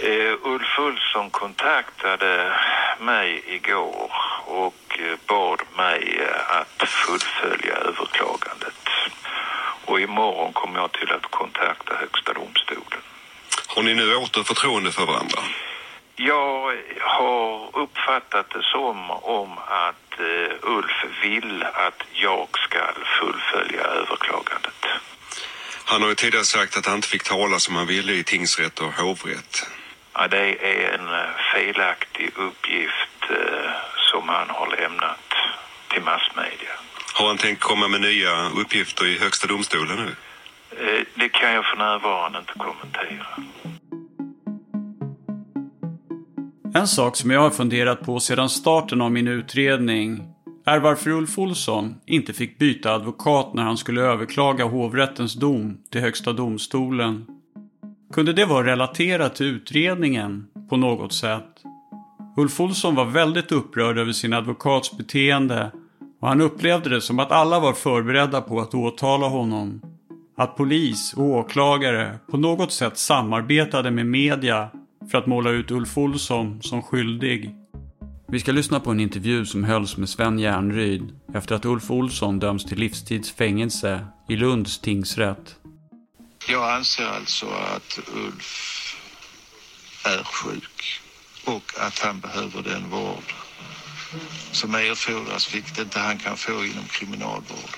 [SPEAKER 10] Eh, Ulf Olsson kontaktade mig igår och eh, bad mig eh, att fullfölja överklagandet. Och imorgon kommer jag till att kontakta Högsta domstolen.
[SPEAKER 13] Har ni nu åter förtroende för varandra?
[SPEAKER 10] Jag har uppfattat det som om att Ulf vill att jag ska fullfölja överklagandet.
[SPEAKER 13] Han har ju tidigare sagt att han inte fick tala som han ville i tingsrätt och hovrätt.
[SPEAKER 10] Ja, det är en eh, felaktig uppgift eh, som han har lämnat till massmedia.
[SPEAKER 13] Har han tänkt komma med nya uppgifter i Högsta domstolen nu?
[SPEAKER 10] Eh, det kan jag för närvarande inte kommentera.
[SPEAKER 2] En sak som jag har funderat på sedan starten av min utredning är varför Ulf Olsson inte fick byta advokat när han skulle överklaga hovrättens dom till Högsta domstolen. Kunde det vara relaterat till utredningen på något sätt? Ulf Olsson var väldigt upprörd över sin advokats beteende och han upplevde det som att alla var förberedda på att åtala honom. Att polis och åklagare på något sätt samarbetade med media för att måla ut Ulf Olsson som skyldig. Vi ska lyssna på en intervju som hölls med Sven Järnryd efter att Ulf Olsson döms till livstidsfängelse i Lunds tingsrätt.
[SPEAKER 14] Jag anser alltså att Ulf är sjuk och att han behöver den vård som erfordras, vilket inte han kan få inom kriminalvård.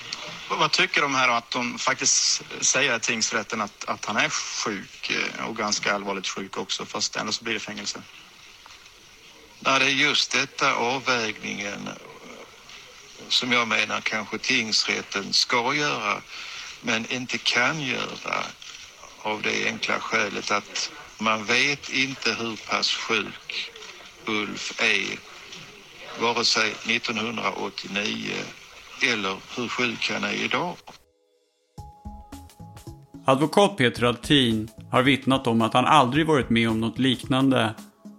[SPEAKER 15] Vad tycker de här att de faktiskt säger i tingsrätten att, att han är sjuk eh, och ganska allvarligt sjuk också, fast ändå så blir det fängelse?
[SPEAKER 14] Nej, det är just detta avvägningen eh, som jag menar kanske tingsrätten ska göra men inte kan göra av det enkla skälet att man vet inte hur pass sjuk Ulf är vare sig 1989 eller hur sjuk han är idag.
[SPEAKER 2] Advokat Peter Altin har vittnat om att han aldrig varit med om något liknande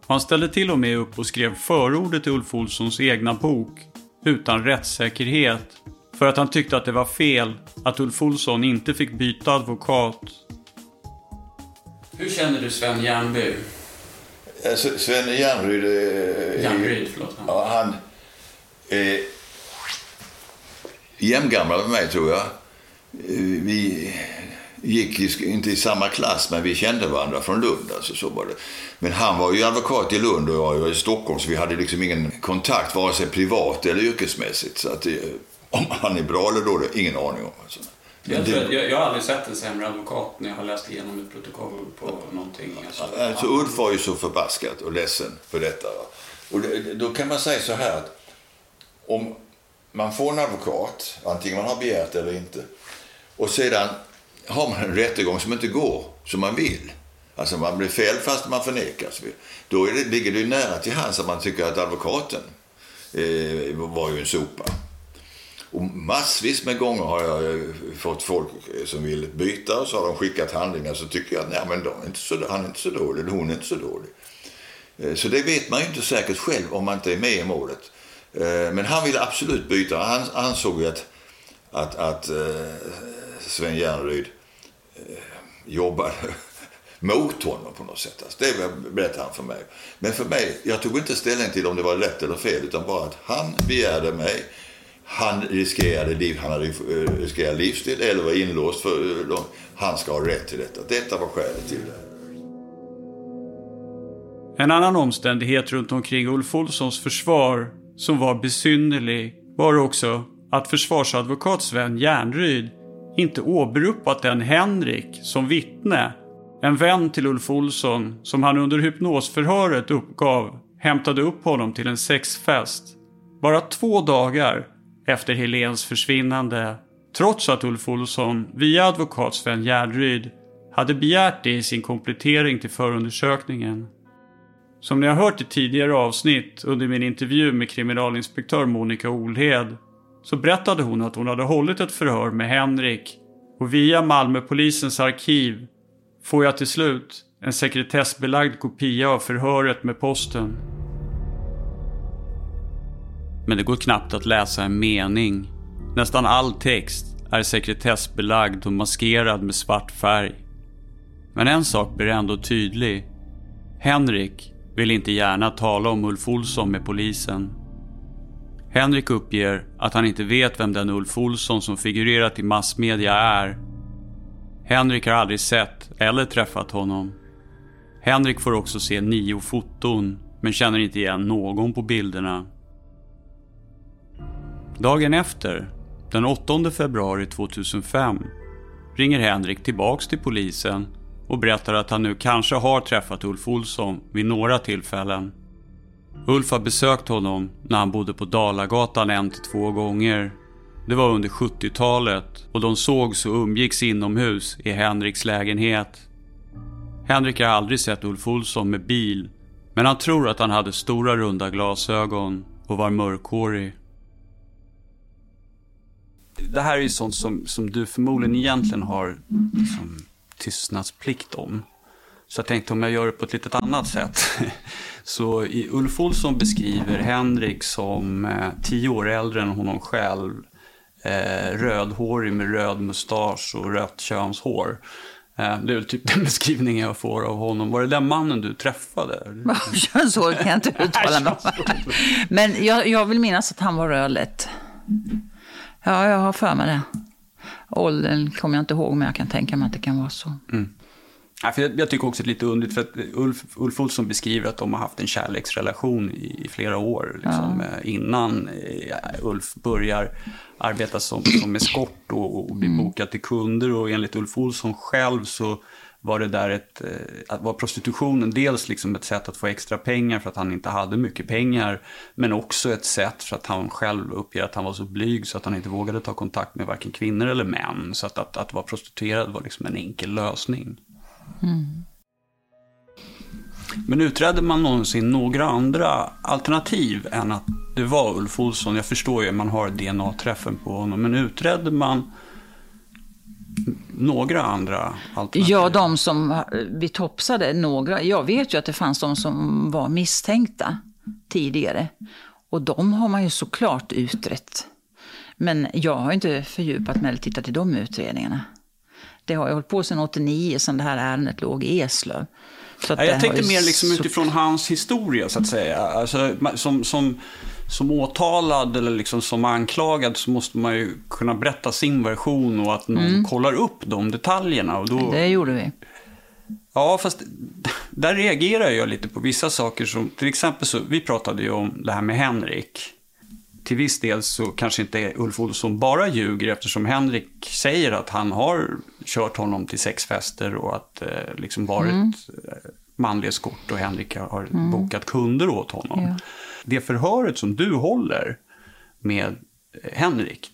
[SPEAKER 2] han ställde till och med upp och skrev förordet till Ulf Olssons egna bok utan rättssäkerhet för att han tyckte att det var fel att Ulf Olsson inte fick byta advokat.
[SPEAKER 8] Hur känner du Sven Järnby?
[SPEAKER 7] Alltså, Sven Järnryd... Eh,
[SPEAKER 8] Järnryd, förlåt.
[SPEAKER 7] Ja, han är jämngammal med mig, tror jag. Eh, vi gick inte i samma klass, men vi kände varandra från Lund. Alltså, så var det. Men han var ju advokat i Lund och jag var i Stockholm, så vi hade liksom ingen kontakt, vare sig privat eller yrkesmässigt. Så att, om han är bra eller dålig, ingen aning om. Alltså.
[SPEAKER 8] Jag, tror, jag, jag, har aldrig sett en sämre advokat när jag har läst igenom ett protokoll på någonting.
[SPEAKER 7] Alltså, alltså Ulf var ju så förbaskat och ledsen för detta. Och det, då kan man säga så här att om man får en advokat, antingen man har begärt eller inte, och sedan har man en rättegång som inte går som man vill. Alltså man blir fel fast man förnekar Då är det, ligger det ju nära till hands att man tycker att advokaten eh, var ju en sopa. Och massvis med gånger har jag eh, fått folk eh, som vill byta och så har de skickat handlingar så tycker jag att nej, men de är inte så, han är inte så dålig eller hon är inte så dålig. Eh, så det vet man ju inte säkert själv om man inte är med i målet. Men han ville absolut byta. Han ansåg ju att, att, att Sven Järnryd eh, jobbade mot honom på något sätt. Alltså, det berättade han för mig. Men för mig, jag tog inte ställning till om det var rätt eller fel utan bara att han begärde mig. Han riskerade liv, han hade eh, riskerat livstid eller var inlåst för eh, Han ska ha rätt till detta. Detta var skälet till det.
[SPEAKER 2] En annan omständighet runt omkring Ulf Olssons försvar som var besynnerlig var också att försvarsadvokat Sven Järnryd inte åberopat den Henrik som vittne en vän till Ulf Olsson som han under hypnosförhöret uppgav hämtade upp honom till en sexfest. Bara två dagar efter Helens försvinnande. Trots att Ulf Olsson via advokat Sven Järryd hade begärt det i sin komplettering till förundersökningen. Som ni har hört i tidigare avsnitt under min intervju med kriminalinspektör Monica Olhed så berättade hon att hon hade hållit ett förhör med Henrik och via Malmöpolisens arkiv får jag till slut en sekretessbelagd kopia av förhöret med posten. Men det går knappt att läsa en mening. Nästan all text är sekretessbelagd och maskerad med svart färg. Men en sak blir ändå tydlig. Henrik vill inte gärna tala om Ulf Olsson med polisen. Henrik uppger att han inte vet vem den Ulf Olsson som figurerat i massmedia är Henrik har aldrig sett eller träffat honom. Henrik får också se nio foton men känner inte igen någon på bilderna. Dagen efter, den 8 februari 2005, ringer Henrik tillbaks till polisen och berättar att han nu kanske har träffat Ulf Olsson vid några tillfällen. Ulf har besökt honom när han bodde på Dalagatan en till två gånger det var under 70-talet och de sågs och umgicks inomhus i Henriks lägenhet. Henrik har aldrig sett Ulf Olsson med bil, men han tror att han hade stora runda glasögon och var mörkhårig. Det här är ju sånt som, som du förmodligen egentligen har liksom, tystnadsplikt om. Så jag tänkte om jag gör det på ett litet annat sätt. Så i Ulf Olsson beskriver Henrik som eh, tio år äldre än honom själv. Eh, rödhårig med röd mustasch och rött könshår. Eh, det är väl typ den beskrivningen jag får av honom. Var det den mannen du träffade?
[SPEAKER 5] Könshår kan jag inte uttala mig om. Men jag, jag vill minnas att han var rödlätt. Ja, jag har för mig det. Åldern kommer jag inte ihåg, men jag kan tänka mig att det kan vara så.
[SPEAKER 2] Mm. Ja, för jag, jag, tycker också det är lite underligt, för att Ulf, Ulf Olsson beskriver att de har haft en kärleksrelation i, i flera år. Liksom, ja. Innan ja, Ulf börjar arbeta som, som eskort och, och blir mm. bokad till kunder. Och enligt Ulf Olsson själv så var det där ett, att var prostitutionen dels liksom ett sätt att få extra pengar för att han inte hade mycket pengar. Men också ett sätt för att han själv uppger att han var så blyg så att han inte vågade ta kontakt med varken kvinnor eller män. Så att, att, att vara prostituerad var liksom en enkel lösning. Mm. Men utredde man någonsin några andra alternativ än att det var Ulf Olsson? Jag förstår ju, man har DNA-träffen på honom. Men utredde man några andra alternativ?
[SPEAKER 5] Ja, de som vi topsade, några. Jag vet ju att det fanns de som var misstänkta tidigare. Och de har man ju såklart utrett. Men jag har inte fördjupat mig eller tittat i de utredningarna. Det har jag hållit på sedan 89, sedan det här ärendet låg i Eslöv.
[SPEAKER 2] Ja, jag tänkte mer liksom utifrån hans historia, så att säga. Alltså, som, som, som åtalad eller liksom som anklagad så måste man ju kunna berätta sin version och att någon mm. kollar upp de detaljerna. Och då...
[SPEAKER 5] Det gjorde vi.
[SPEAKER 2] Ja, fast där reagerar jag lite på vissa saker som, till exempel så, vi pratade ju om det här med Henrik till viss del så kanske inte Ulf Olsson bara ljuger eftersom Henrik säger att han har kört honom till sex fester och att eh, liksom varit mm. Eh, manlig eskort och Henrik har mm. bokat kunder åt honom. Ja. Det förhöret som du håller med Henrik,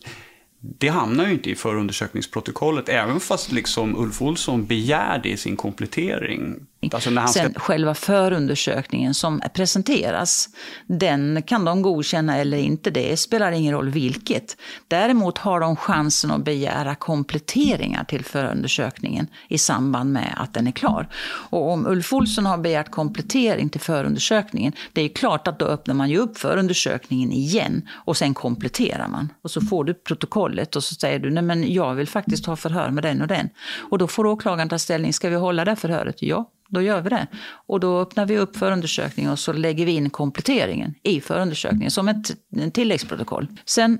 [SPEAKER 2] det hamnar ju inte i förundersökningsprotokollet, även fast liksom Ulf Olsson begär det i sin komplettering.
[SPEAKER 5] Alltså han Sen ska... själva förundersökningen som presenteras, den kan de godkänna eller inte, det spelar ingen roll vilket. Däremot har de chansen att begära kompletteringar till förundersökningen i samband med att den är klar. Och om Ulf Olsson har begärt komplettering till förundersökningen, det är klart att då öppnar man ju upp förundersökningen igen och sen kompletterar man. Och så får du protokollet och så säger du, nej men jag vill faktiskt ha förhör med den och den. Och då får åklagaren ta ställning, ska vi hålla det förhöret? Ja, då gör vi det. Och då öppnar vi upp förundersökningen och så lägger vi in kompletteringen i förundersökningen som ett en tilläggsprotokoll. Sen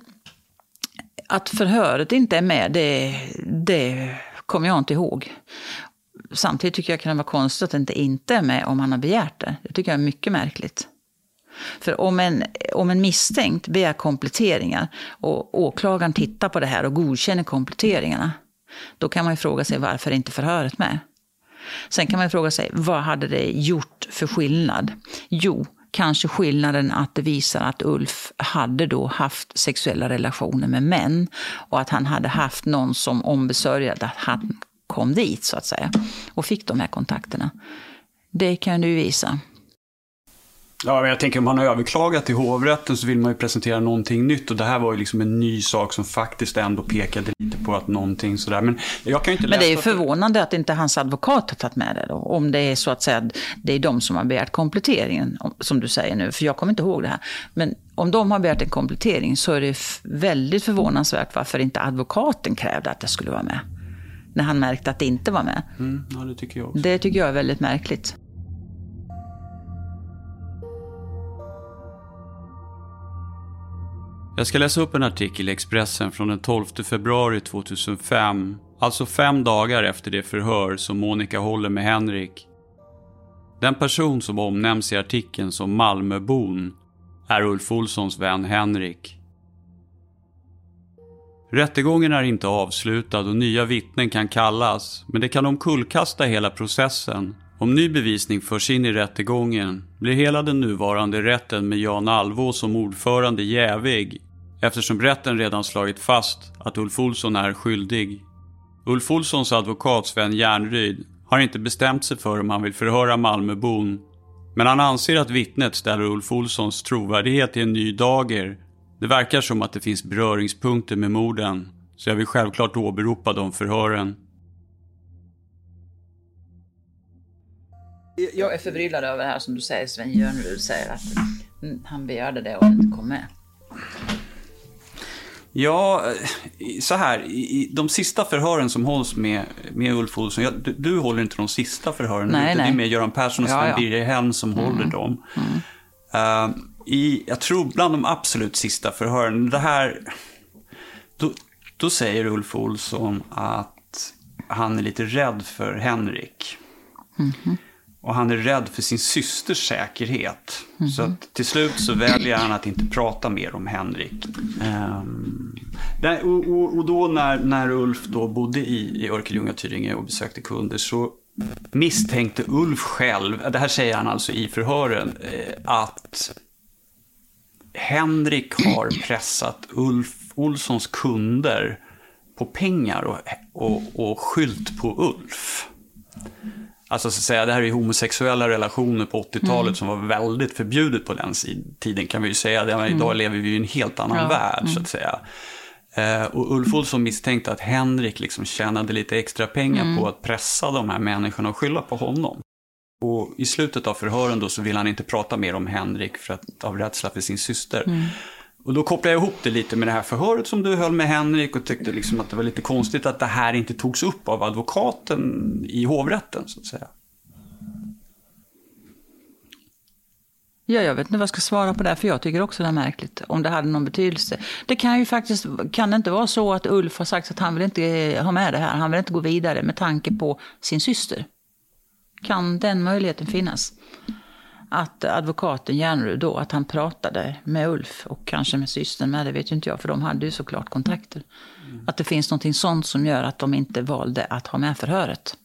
[SPEAKER 5] att förhöret inte är med, det, det kommer jag inte ihåg. Samtidigt tycker jag det kan vara konstigt att det inte, inte är med om han har begärt det. Det tycker jag är mycket märkligt. För om en, om en misstänkt begär kompletteringar och åklagaren tittar på det här och godkänner kompletteringarna, då kan man ju fråga sig varför inte förhöret med. Sen kan man fråga sig, vad hade det gjort för skillnad? Jo, kanske skillnaden att det visar att Ulf hade då haft sexuella relationer med män och att han hade haft någon som ombesörjade att han kom dit så att säga och fick de här kontakterna. Det kan du visa.
[SPEAKER 2] Ja, men jag tänker om han har överklagat till hovrätten så vill man ju presentera någonting nytt och det här var ju liksom en ny sak som faktiskt ändå pekade lite på att någonting sådär. Men jag kan inte
[SPEAKER 5] Men det är ju förvånande att inte hans advokat har tagit med det då. Om det är så att säga, det är de som har begärt kompletteringen, som du säger nu, för jag kommer inte ihåg det här. Men om de har begärt en komplettering så är det väldigt förvånansvärt varför inte advokaten krävde att det skulle vara med. När han märkte att det inte var med.
[SPEAKER 2] Mm, ja, det tycker jag också.
[SPEAKER 5] Det tycker jag är väldigt märkligt.
[SPEAKER 2] Jag ska läsa upp en artikel i Expressen från den 12 februari 2005. Alltså fem dagar efter det förhör som Monica håller med Henrik. Den person som omnämns i artikeln som Malmöbon är Ulf Olssons vän Henrik. Rättegången är inte avslutad och nya vittnen kan kallas, men det kan omkullkasta hela processen. Om ny bevisning förs in i rättegången blir hela den nuvarande rätten med Jan Alvå som ordförande jävig eftersom rätten redan slagit fast att Ulf Olsson är skyldig. Ulf Olssons advokat Sven Järnryd har inte bestämt sig för om han vill förhöra Malmöbon. Men han anser att vittnet ställer Ulf Olssons trovärdighet i en ny dager. Det verkar som att det finns beröringspunkter med morden, så jag vill självklart åberopa de förhören.
[SPEAKER 5] Jag är förbryllad över det här som du säger, Sven Järnryd säger att han begärde det och inte kom med.
[SPEAKER 2] Ja, eh, så här. I de sista förhören som hålls med, med Ulf Olsson, jag, du, du, håller inte de sista förhören,
[SPEAKER 5] nej, nej.
[SPEAKER 2] det är med Göran Persson och Sven
[SPEAKER 5] ja, ja.
[SPEAKER 2] Birger Helm som mm. håller dem. Mm. Uh, i, jag tror bland de absolut sista förhören, det här... Då, då säger Ulf Olsson att han är lite rädd för Henrik.
[SPEAKER 5] Mm -hmm.
[SPEAKER 2] Och han är rädd för sin systers säkerhet. Mm -hmm. Så att till slut så väljer han att inte prata mer om Henrik. Um, och, och, och, då när, när Ulf då bodde i, i Örkelljunga, Tyringe och besökte kunder så misstänkte Ulf själv, det här säger han alltså i förhören, eh, att Henrik har pressat Ulf Olssons kunder på pengar och, och, och skylt på Ulf. Alltså så att säga, det här är homosexuella relationer på 80-talet mm. som var väldigt förbjudet på den tiden kan vi ju säga. Det, mm. Idag lever vi i en helt annan ja. värld mm. så att säga. Eh, och Ulf Olsson misstänkte att Henrik liksom tjänade lite extra pengar
[SPEAKER 5] Mm.
[SPEAKER 2] på att pressa de här människorna och skylla på honom. Och i slutet av förhören då så vill han inte prata mer om Henrik för att, av rädsla för sin syster. Och då kopplar jag ihop det lite med det här förhöret som du höll med Henrik och tyckte liksom att det var lite konstigt att det här inte togs upp av advokaten i hovrätten så att säga.
[SPEAKER 5] Ja, jag vet inte vad jag ska svara på det, för jag tycker också det är märkligt. Om det hade någon betydelse. Det kan ju faktiskt, kan det inte vara så att Ulf har sagt att han vill inte eh, ha med det här, han vill inte gå vidare med tanke på sin syster? Kan den möjligheten finnas? Att advokaten Järnrud då, att han pratade med Ulf och kanske med systern med, det vet ju inte jag, för de hade ju såklart kontakter. Att det finns någonting sånt som gör att de inte valde att ha med förhöret.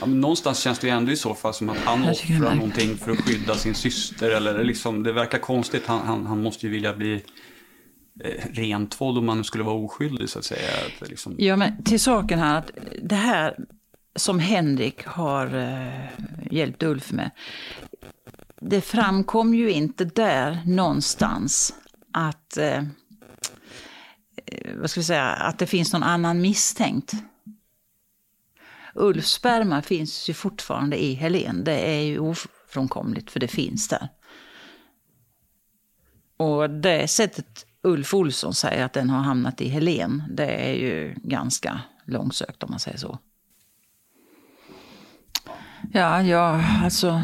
[SPEAKER 2] Ja, men någonstans känns det ju ändå i så fall som att han offrar någonting för att skydda sin syster. Eller liksom, det verkar konstigt. Han, han, han måste ju vilja bli eh, rentvådd om man skulle vara oskyldig så att säga. Att, liksom,
[SPEAKER 5] Ja, men till saken här att det här som Henrik har eh, hjälpt Ulf med. Det framkom ju inte där någonstans att, eh, eh, vad ska vi säga, att det finns någon annan misstänkt. Ulfs sperma finns ju fortfarande i Helen. Det är ju ofrånkomligt för det finns där. Och det sättet Ulf Olsson säger att den har hamnat i Helen, det är ju ganska långsökt om man säger så. Ja, ja, alltså...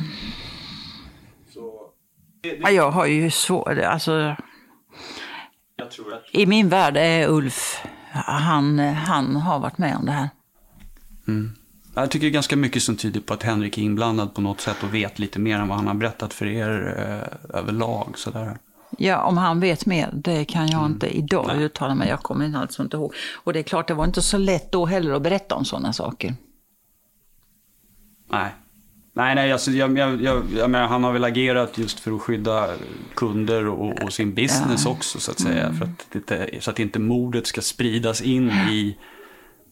[SPEAKER 5] Ja, jag har ju svårt, alltså... I min värld är Ulf, han, han har varit med om det här.
[SPEAKER 2] Mm. Jag tycker det är ganska mycket som tyder på att Henrik är inblandad på något sätt och vet lite mer än vad han har berättat för er eh, överlag. Sådär.
[SPEAKER 5] Ja, om han vet mer, det kan jag inte idag uttala mig. Jag kommer alltså inte ihåg. Och det är klart, det var inte så lätt då heller att berätta om sådana saker.
[SPEAKER 2] Nej. Nej, nej, alltså, jag, jag, jag, jag menar, han har väl agerat just för att skydda kunder och, och sin business
[SPEAKER 5] Ja.
[SPEAKER 2] också så att säga.
[SPEAKER 5] Mm.
[SPEAKER 2] För att det, inte- så att inte mordet ska spridas in i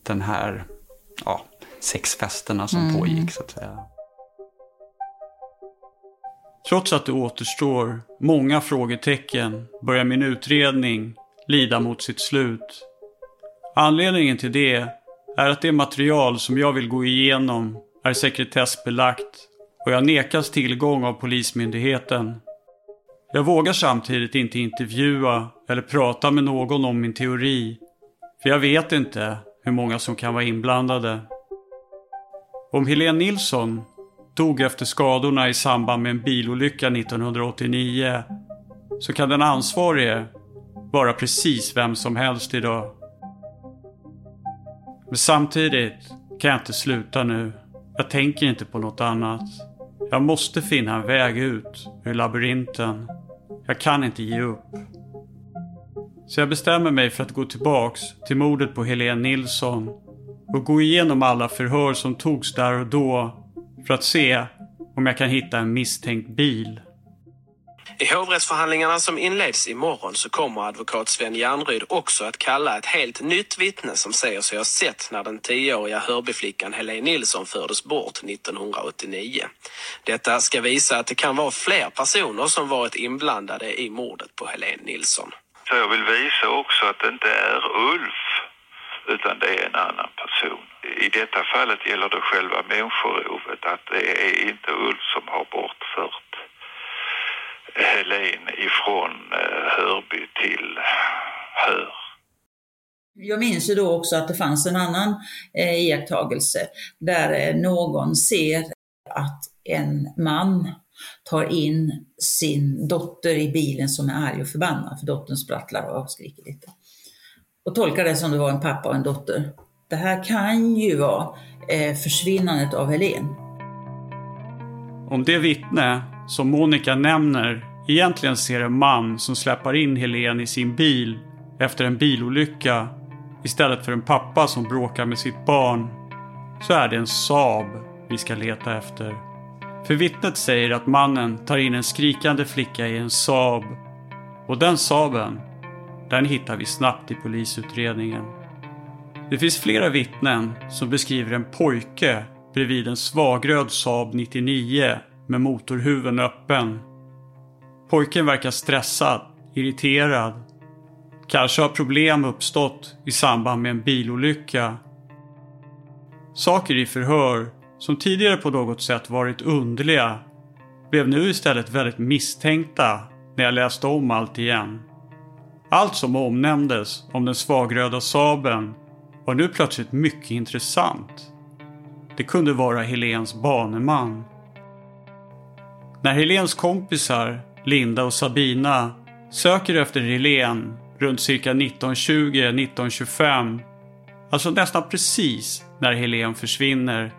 [SPEAKER 2] den här ja, sexfesterna som
[SPEAKER 5] Mm.
[SPEAKER 2] pågick så att säga. Trots att det återstår många frågetecken börjar min utredning lida mot sitt slut. Anledningen till det är att det material som jag vill gå igenom är sekretessbelagt och jag nekas tillgång av Polismyndigheten. Jag vågar samtidigt inte intervjua eller prata med någon om min teori, för jag vet inte hur många som kan vara inblandade. Om Helene Nilsson dog efter skadorna i samband med en bilolycka 1989 så kan den ansvarige vara precis vem som helst idag. Men samtidigt kan jag inte sluta nu. Jag tänker inte på något annat. Jag måste finna en väg ut ur labyrinten. Jag kan inte ge upp. Så jag bestämmer mig för att gå tillbaks till mordet på Helene Nilsson och gå igenom alla förhör som togs där och då för att se om jag kan hitta en misstänkt bil.
[SPEAKER 16] I hovrättsförhandlingarna som inleds imorgon så kommer advokat Sven Järnryd också att kalla ett helt nytt vittne som säger sig ha sett när den tioåriga Hörbyflickan Helene Nilsson fördes bort 1989. Detta ska visa att det kan vara fler personer som varit inblandade i mordet på Helene Nilsson.
[SPEAKER 10] Så jag vill visa också att det inte är Ulf, utan det är en annan person. i detta fallet gäller det själva människorovet, att det är inte Ulf som har bortfört Helen ifrån eh, Hörby till Hör.
[SPEAKER 5] Jag minns ju då också att det fanns en annan eh, iakttagelse där eh, någon ser att en man tar in sin dotter i bilen som är arg och förbannad för dottern sprattlar och skriker lite. Och tolkar det som det var en pappa och en dotter. Det här kan ju vara eh, försvinnandet av Helen.
[SPEAKER 2] Om det vittne som Monica nämner egentligen ser en man som släpar in Helen i sin bil efter en bilolycka istället för en pappa som bråkar med sitt barn så är det en Saab vi ska leta efter. För vittnet säger att mannen tar in en skrikande flicka i en Saab och den Saaben, den hittar vi snabbt i polisutredningen. Det finns flera vittnen som beskriver en pojke bredvid en svagröd Saab 99 med motorhuven öppen. Pojken verkar stressad, irriterad. Kanske har problem uppstått i samband med en bilolycka. Saker i förhör som tidigare på något sätt varit underliga blev nu istället väldigt misstänkta när jag läste om allt igen. Allt som omnämndes om den svagröda Saben var nu plötsligt mycket intressant. Det kunde vara Helens baneman. När Helens kompisar, Linda och Sabina, söker efter Helen runt cirka 1920-1925, alltså nästan precis när Helen försvinner,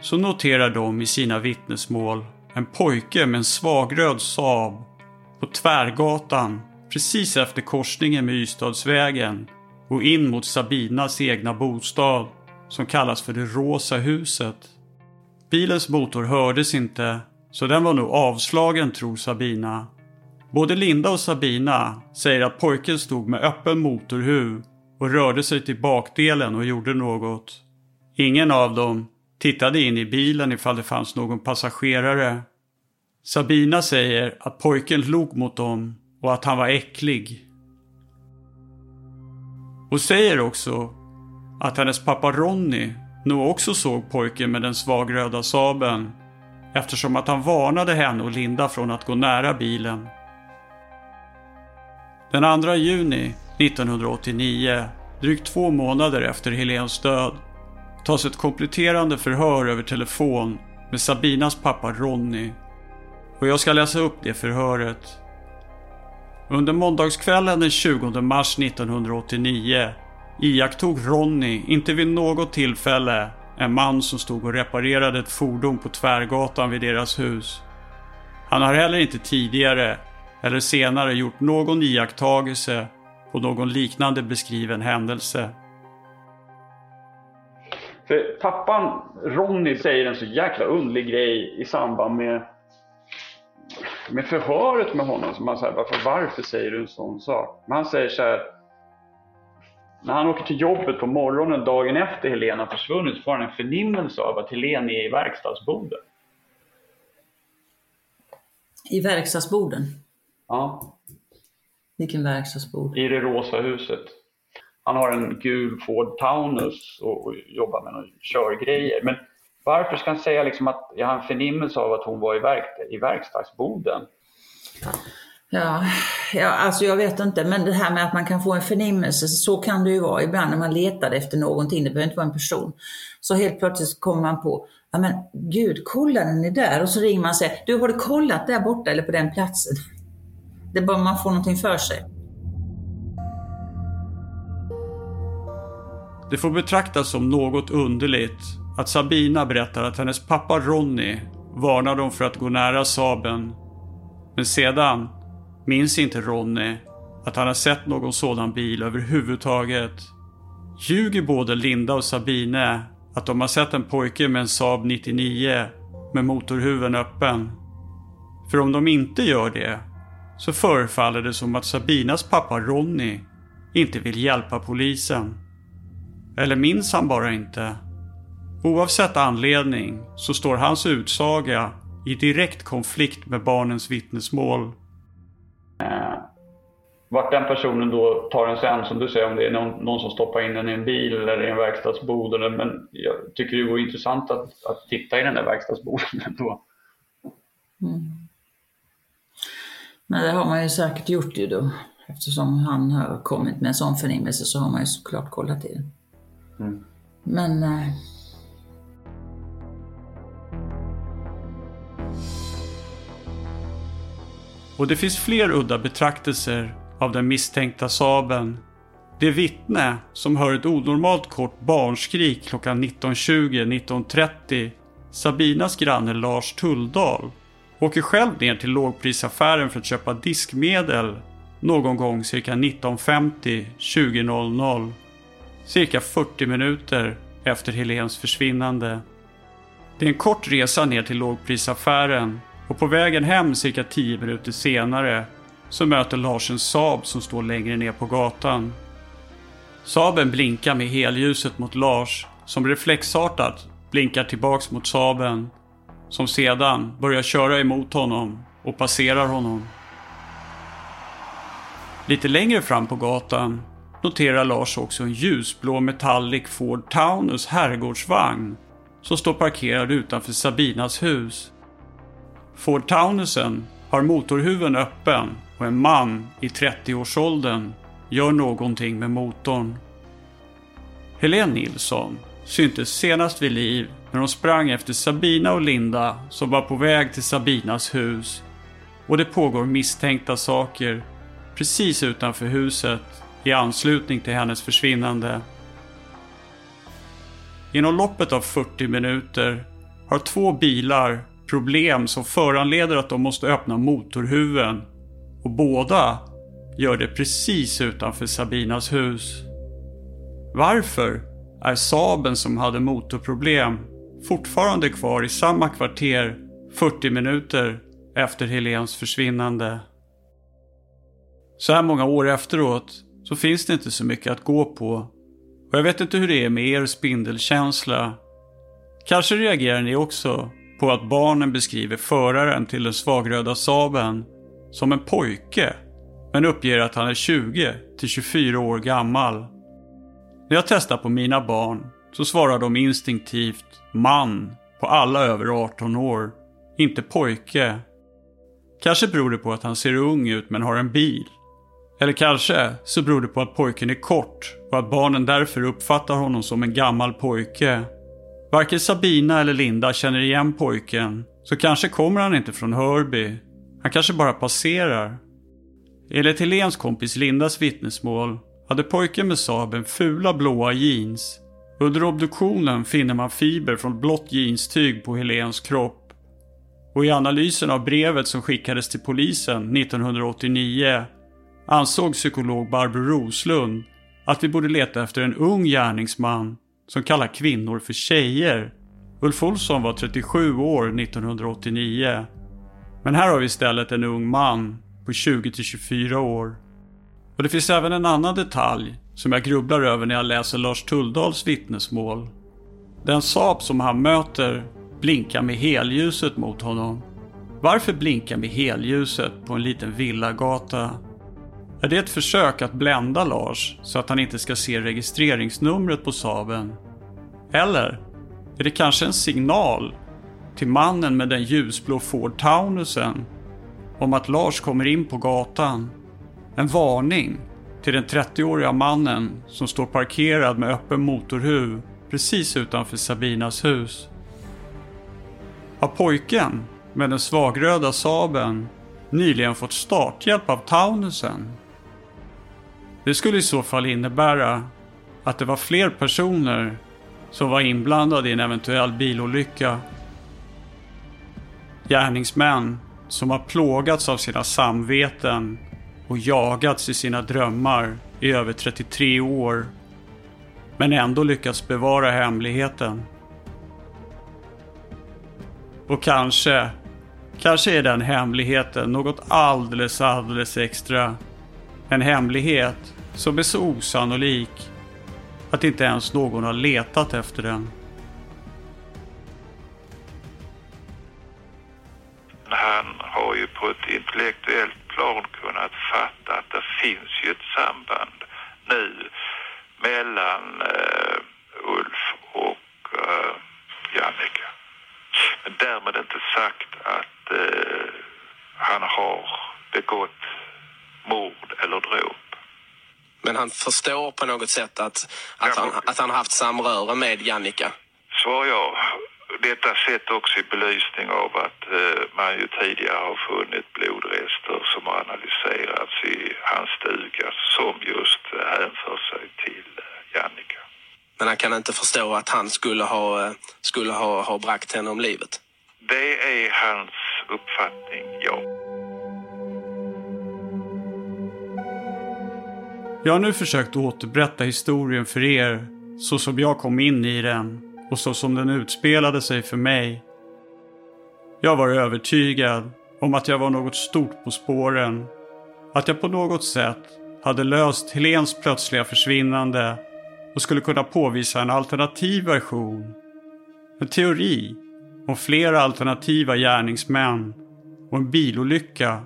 [SPEAKER 2] så noterar de i sina vittnesmål en pojke med en svagröd Saab på Tvärgatan precis efter korsningen med Ystadsvägen och in mot Sabinas egna bostad som kallas för det Rosa huset. Bilens motor hördes inte så den var nog avslagen tror Sabina. Både Linda och Sabina säger att pojken stod med öppen motorhuv och rörde sig till bakdelen och gjorde något. Ingen av dem tittade in i bilen ifall det fanns någon passagerare. Sabina säger att pojken log mot dem och att han var äcklig. Och säger också att hennes pappa Ronny nog också såg pojken med den svagröda Saben eftersom att han varnade henne och Linda från att gå nära bilen. Den 2 juni 1989, drygt två månader efter Helens död, tas ett kompletterande förhör över telefon med Sabinas pappa Ronny. Och jag ska läsa upp det förhöret. Under måndagskvällen den 20 mars 1989 iakttog Ronny inte vid något tillfälle en man som stod och reparerade ett fordon på Tvärgatan vid deras hus. Han har heller inte tidigare eller senare gjort någon iakttagelse på någon liknande beskriven händelse.
[SPEAKER 17] För pappan Ronny säger en så jäkla underlig grej i samband med, med förhöret med honom. Som man säger, varför, varför säger du en sån sak? Men han säger så här, när han åker till jobbet på morgonen dagen efter Helena försvunnit får han en förnimmelse av att Helena är i verkstadsboden.
[SPEAKER 5] I verkstadsboden?
[SPEAKER 17] Ja.
[SPEAKER 5] Vilken verkstadsbod?
[SPEAKER 17] I det rosa huset. Han har en gul Ford Taunus och, och jobbar med några körgrejer. Men varför ska han säga liksom att jag har en förnimmelse av att hon var i, verk, i verkstadsboden?
[SPEAKER 5] Ja, ja, alltså jag vet inte, men det här med att man kan få en förnimmelse, så kan det ju vara ibland när man letar efter någonting, det behöver inte vara en person. Så helt plötsligt kommer man på, ja men gud, kolla den är där. Och så ringer man och säger, du har du kollat där borta eller på den platsen? Det är bara man får någonting för sig.
[SPEAKER 2] Det får betraktas som något underligt att Sabina berättar att hennes pappa Ronny varnar dem för att gå nära Saben. Men sedan minns inte Ronny att han har sett någon sådan bil överhuvudtaget. Ljuger både Linda och Sabine att de har sett en pojke med en Saab 99 med motorhuven öppen. För om de inte gör det så förefaller det som att Sabinas pappa Ronny inte vill hjälpa polisen. Eller minns han bara inte? Oavsett anledning så står hans utsaga i direkt konflikt med barnens vittnesmål
[SPEAKER 3] vart den personen då tar en sen, som du säger, om det är någon, någon som stoppar in den i en bil eller i en verkstadsbod. Eller, men jag tycker det vore intressant att, att titta i den där verkstadsboden ändå.
[SPEAKER 4] Mm. Men det har man ju säkert gjort ju då. Eftersom han har kommit med en sån förnimmelse så har man ju såklart kollat i den.
[SPEAKER 3] Mm.
[SPEAKER 4] Men... Eh...
[SPEAKER 2] Och det finns fler udda betraktelser av den misstänkta Saben. Det vittne som hör ett onormalt kort barnskrik klockan 19.20-19.30, Sabinas granne Lars Tulldal, åker själv ner till lågprisaffären för att köpa diskmedel någon gång cirka 19.50-20.00. Cirka 40 minuter efter Helens försvinnande. Det är en kort resa ner till lågprisaffären och på vägen hem cirka 10 minuter senare så möter Lars en Saab som står längre ner på gatan. Saaben blinkar med helljuset mot Lars som reflexartat blinkar tillbaks mot Saaben som sedan börjar köra emot honom och passerar honom. Lite längre fram på gatan noterar Lars också en ljusblå metallic Ford Taunus herrgårdsvagn som står parkerad utanför Sabinas hus. Ford Taunusen har motorhuven öppen och en man i 30-årsåldern gör någonting med motorn. Helene Nilsson syntes senast vid liv när hon sprang efter Sabina och Linda som var på väg till Sabinas hus. Och det pågår misstänkta saker precis utanför huset i anslutning till hennes försvinnande. Inom loppet av 40 minuter har två bilar problem som föranleder att de måste öppna motorhuven och båda gör det precis utanför Sabinas hus. Varför är Saben som hade motorproblem fortfarande kvar i samma kvarter 40 minuter efter Helens försvinnande? Så här många år efteråt så finns det inte så mycket att gå på. Och jag vet inte hur det är med er spindelkänsla. Kanske reagerar ni också på att barnen beskriver föraren till den svagröda Saben som en pojke, men uppger att han är 20 till 24 år gammal. När jag testar på mina barn så svarar de instinktivt man på alla över 18 år, inte pojke. Kanske beror det på att han ser ung ut men har en bil. Eller kanske så beror det på att pojken är kort och att barnen därför uppfattar honom som en gammal pojke. Varken Sabina eller Linda känner igen pojken, så kanske kommer han inte från Hörby. Han kanske bara passerar. Enligt Helens kompis Lindas vittnesmål hade pojken med Saaben fula blåa jeans. Under obduktionen finner man fiber från blått jeanstyg på Helens kropp. Och i analysen av brevet som skickades till polisen 1989 ansåg psykolog Barbro Roslund att vi borde leta efter en ung gärningsman som kallar kvinnor för tjejer. Ulf Olsson var 37 år 1989. Men här har vi istället en ung man på 20-24 år. Och det finns även en annan detalj som jag grubblar över när jag läser Lars Tulldals vittnesmål. Den Saab som han möter blinkar med helljuset mot honom. Varför blinka med helljuset på en liten villagata? Är det ett försök att blända Lars så att han inte ska se registreringsnumret på Saaben? Eller är det kanske en signal till mannen med den ljusblå Ford Taunusen om att Lars kommer in på gatan? En varning till den 30-åriga mannen som står parkerad med öppen motorhuv precis utanför Sabinas hus. Har pojken med den svagröda Saben nyligen fått starthjälp av Taunusen? Det skulle i så fall innebära att det var fler personer som var inblandade i en eventuell bilolycka. Gärningsmän som har plågats av sina samveten och jagats i sina drömmar i över 33 år. Men ändå lyckats bevara hemligheten. Och kanske, kanske är den hemligheten något alldeles, alldeles extra. En hemlighet som är så osannolik att inte ens någon har letat efter den.
[SPEAKER 10] Han har ju på ett intellektuellt plan kunnat fatta att det finns ju ett samband nu mellan uh, Ulf och uh, Jannica. Men därmed inte sagt att uh, han har begått mord eller dråp.
[SPEAKER 16] Men han förstår på något sätt att, att, han, att han har haft samröre med Jannica?
[SPEAKER 10] Svar ja. Detta sett också i belysning av att eh, man ju tidigare har funnit blodrester som har analyserats i hans stuga som just hänför sig till eh, Jannica.
[SPEAKER 16] Men han kan inte förstå att han skulle ha, eh, skulle ha, ha bragt henne om livet?
[SPEAKER 10] Det är hans
[SPEAKER 2] Jag har nu försökt återberätta historien för er så som jag kom in i den och så som den utspelade sig för mig. Jag var övertygad om att jag var något stort på spåren. Att jag på något sätt hade löst Helens plötsliga försvinnande och skulle kunna påvisa en alternativ version. En teori om flera alternativa gärningsmän och en bilolycka.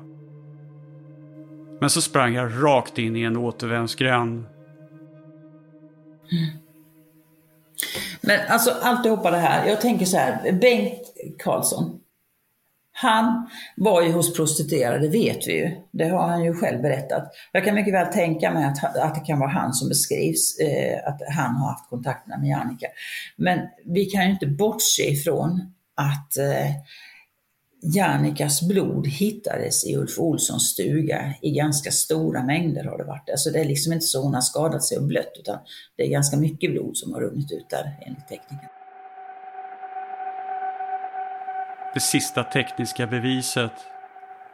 [SPEAKER 2] Men så sprang jag rakt in i en återvändsgränd.
[SPEAKER 5] Mm. Men alltså alltihopa det här, jag tänker så här, Bengt Karlsson, han var ju hos prostituerade, vet vi ju. Det har han ju själv berättat. Jag kan mycket väl tänka mig att, att det kan vara han som beskrivs, eh, att han har haft kontakterna med Jannica. Men vi kan ju inte bortse ifrån att eh, Jannikas blod hittades i Ulf Olssons stuga i ganska stora mängder har det varit. Alltså det är liksom inte så hon har skadat sig och blött utan det är ganska mycket blod som har runnit ut där enligt tekniken.
[SPEAKER 2] Det sista tekniska beviset.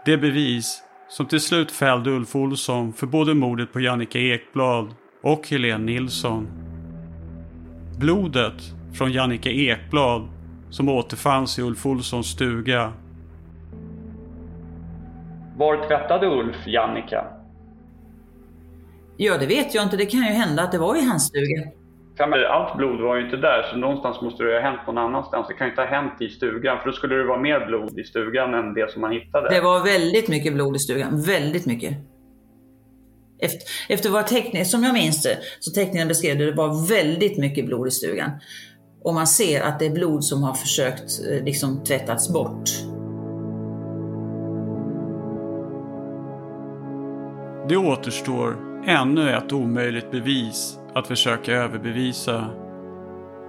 [SPEAKER 2] Det bevis som till slut fällde Ulf Olsson för både mordet på Jannica Ekblad och Helene Nilsson. Blodet från Jannica Ekblad som återfanns i Ulf Olssons stuga
[SPEAKER 18] var tvättade Ulf Jannica?
[SPEAKER 5] Ja, det vet jag inte. Det kan ju hända att det var i hans stuga.
[SPEAKER 18] Allt blod var ju inte där, så någonstans måste det ha hänt någon annanstans. Det kan ju inte ha hänt i stugan, för då skulle det vara mer blod i stugan än det som man hittade.
[SPEAKER 5] Det var väldigt mycket blod i stugan. Väldigt mycket. Efter, efter vad teckningen, som jag minns det, så teckningen beskrev det, det var väldigt mycket blod i stugan. Och man ser att det är blod som har försökt eh, liksom tvättats bort.
[SPEAKER 2] Det återstår ännu ett omöjligt bevis att försöka överbevisa.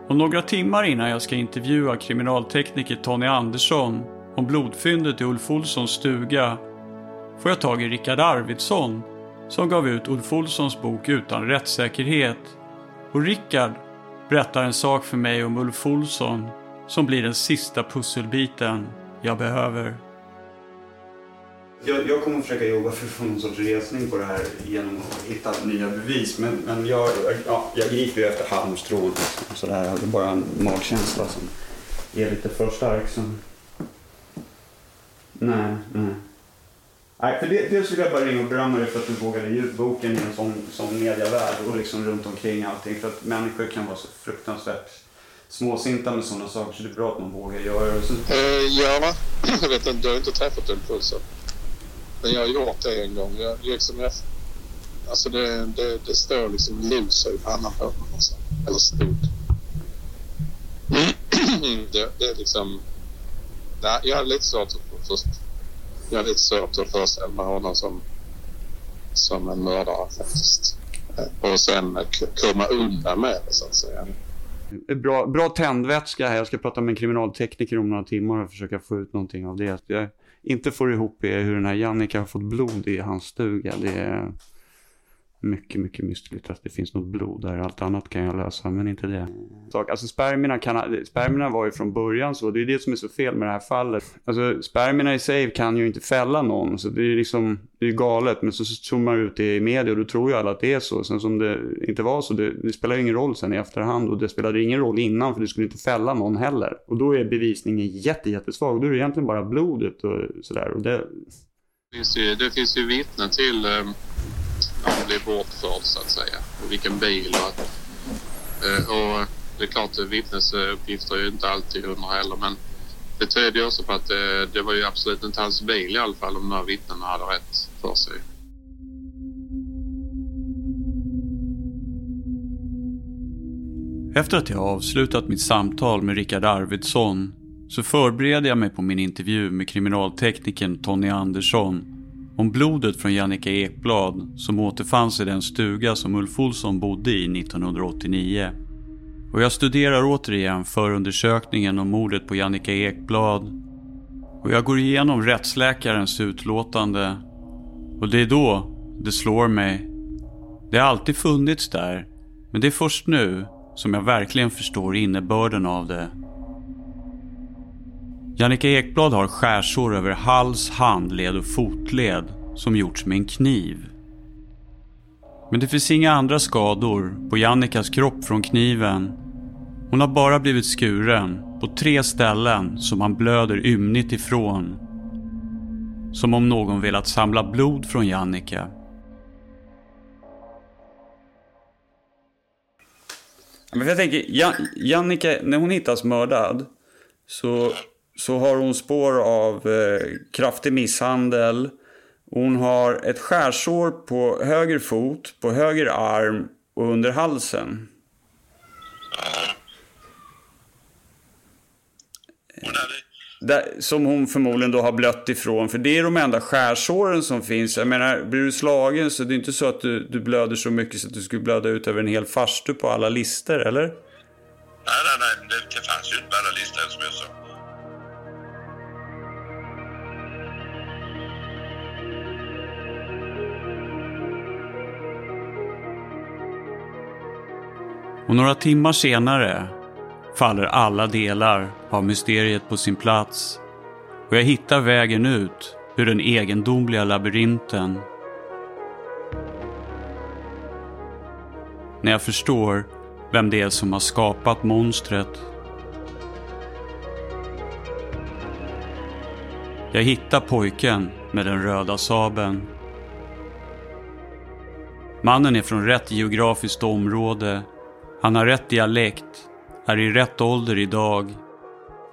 [SPEAKER 2] Och några timmar innan jag ska intervjua kriminaltekniker Tony Andersson om blodfyndet i Ulf Olssons stuga får jag tag i Rickard Arvidsson som gav ut Ulf Olssons bok Utan rättssäkerhet. Och Rickard berättar en sak för mig om Ulf Olsson som blir den sista pusselbiten jag behöver.
[SPEAKER 19] Jag, jag kommer försöka jobba för att få någon sorts resning på det här genom att hitta nya bevis. Men, men jag, ja, jag griper ju efter halmstrån. Liksom, sådär. Det är bara en magkänsla som är lite för stark. Som... Nej, nej. Nej, för det, dels vill jag bara ringa och berömma dig för att du vågade ge ut boken i en sån, sån medievärld och liksom runt omkring allting. För att människor kan vara så fruktansvärt småsinta med sådana saker så det är bra att man vågar göra det. Så...
[SPEAKER 20] Uh, ja, jag vet inte, du har inte träffat Ulf Olsson. Men jag har gjort det en gång. Jag, liksom, jag, alltså det, det, det står liksom loser i pannan på mig. Alltså. Eller stod. det, det är liksom... Nej, jag hade lite svårt att först. Jag hade lite svårt att föreställa mig honom som, som en mördare faktiskt. Och sen komma undan med det så att säga.
[SPEAKER 19] Bra, bra tändvätska här. Jag ska prata med en kriminaltekniker om några timmar och försöka få ut någonting av det. Jag, inte får ihop är hur den här Jannica har fått blod i hans stuga. Det är mycket, mycket mystiskt att det finns något blod där. Allt annat kan jag lösa, men inte det. Alltså spermierna, kan, spermierna var ju från början så. Det är det som är så fel med det här fallet. Alltså spermierna i sig kan ju inte fälla någon. Så det är liksom, det är galet. Men så zoomar man ut det i media och då tror ju alla att det är så. Sen som det inte var så, det, det spelar ingen roll sen i efterhand. Och det spelade ingen roll innan för det skulle inte fälla någon heller. Och då är bevisningen jätte, jättesvag. Då är det egentligen bara blodet och sådär. Och det...
[SPEAKER 20] Det finns ju, det finns ju vittnen till um det är bortförd så att säga. Och vilken bil och, eh, och det är klart vittnesuppgifter är ju inte alltid hundra heller men Det tyder ju också på att det, det var ju absolut inte hans bil i alla fall om de här vittnena hade rätt för sig.
[SPEAKER 2] Efter att jag avslutat mitt samtal med Rickard Arvidsson så förbereder jag mig på min intervju med kriminalteknikern Tony Andersson om blodet från Jannica Ekblad som återfanns i den stuga som Ulf Olsson bodde i 1989. Och jag studerar återigen förundersökningen om mordet på Jannica Ekblad och jag går igenom rättsläkarens utlåtande och det är då det slår mig. Det har alltid funnits där, men det är först nu som jag verkligen förstår innebörden av det. Jannica Ekblad har skärsår över hals, handled och fotled som gjorts med en kniv. Men det finns inga andra skador på Jannikas kropp från kniven. Hon har bara blivit skuren på tre ställen som han blöder ymnigt ifrån. Som om någon velat samla blod från Jannica. Men jag tänker, Jan Jannica, när hon hittas mördad så, så har hon spår av eh, kraftig misshandel. Hon har ett skärsår på höger fot, på höger arm och under halsen. Där, som hon förmodligen då har blött ifrån. För det är de enda skärsåren som finns. Jag menar, blir du slagen så det är inte så att du, du blöder så mycket så att du skulle blöda ut över en hel farstu på alla lister, eller?
[SPEAKER 21] Nej, nej, nej. Det, det fanns ju inte på alla listor som jag sa.
[SPEAKER 2] Och några timmar senare faller alla delar av mysteriet på sin plats och jag hittar vägen ut ur den egendomliga labyrinten. När jag förstår vem det är som har skapat monstret. Jag hittar pojken med den röda sabeln. Mannen är från rätt geografiskt område. Han har rätt dialekt är i rätt ålder idag.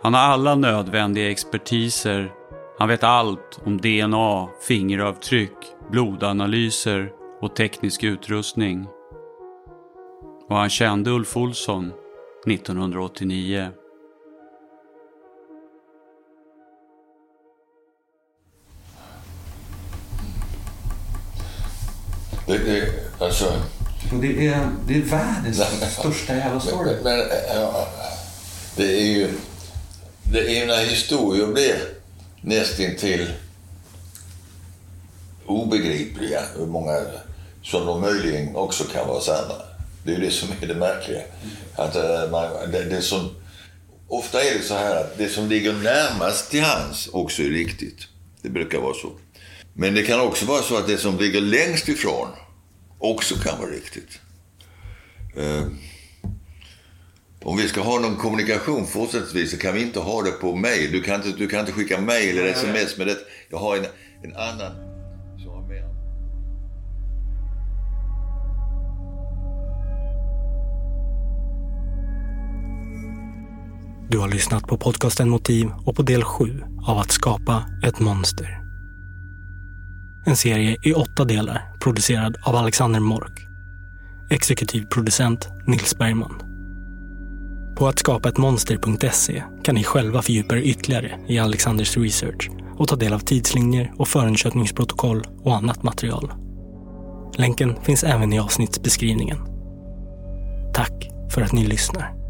[SPEAKER 2] Han har alla nödvändiga expertiser. Han vet allt om DNA, fingeravtryck, blodanalyser och teknisk utrustning. Och han kände Ulf Olsson 1989.
[SPEAKER 7] Det, det, alltså...
[SPEAKER 8] Och det är, det är världens största jävla story.
[SPEAKER 7] Men, men, ja, det är ju... Det är när historier blir nästintill obegripliga, hur många som de möjligen också kan vara sanna. Det är ju det som är det märkliga. Att, äh, man, det, det som, ofta är det så här att det som ligger närmast till hands också är riktigt. Det brukar vara så. Men det kan också vara så att det som ligger längst ifrån också kan vara riktigt. Eh, om vi ska ha någon kommunikation fortsättningsvis så kan vi inte ha det på mail. Du kan inte, du kan inte skicka mail eller sms med det. Jag har en, en annan som har mer...
[SPEAKER 1] Du har lyssnat på podcasten Motiv och på del 7 av Att skapa ett monster. En serie i åtta delar producerad av Alexander Mork. Exekutiv producent Nils Bergman. På att skapa ett monster.se kan ni själva fördjupa er ytterligare i Alexanders research och ta del av tidslinjer och förundersökningsprotokoll och annat material. Länken finns även i avsnittsbeskrivningen. Tack för att ni lyssnar.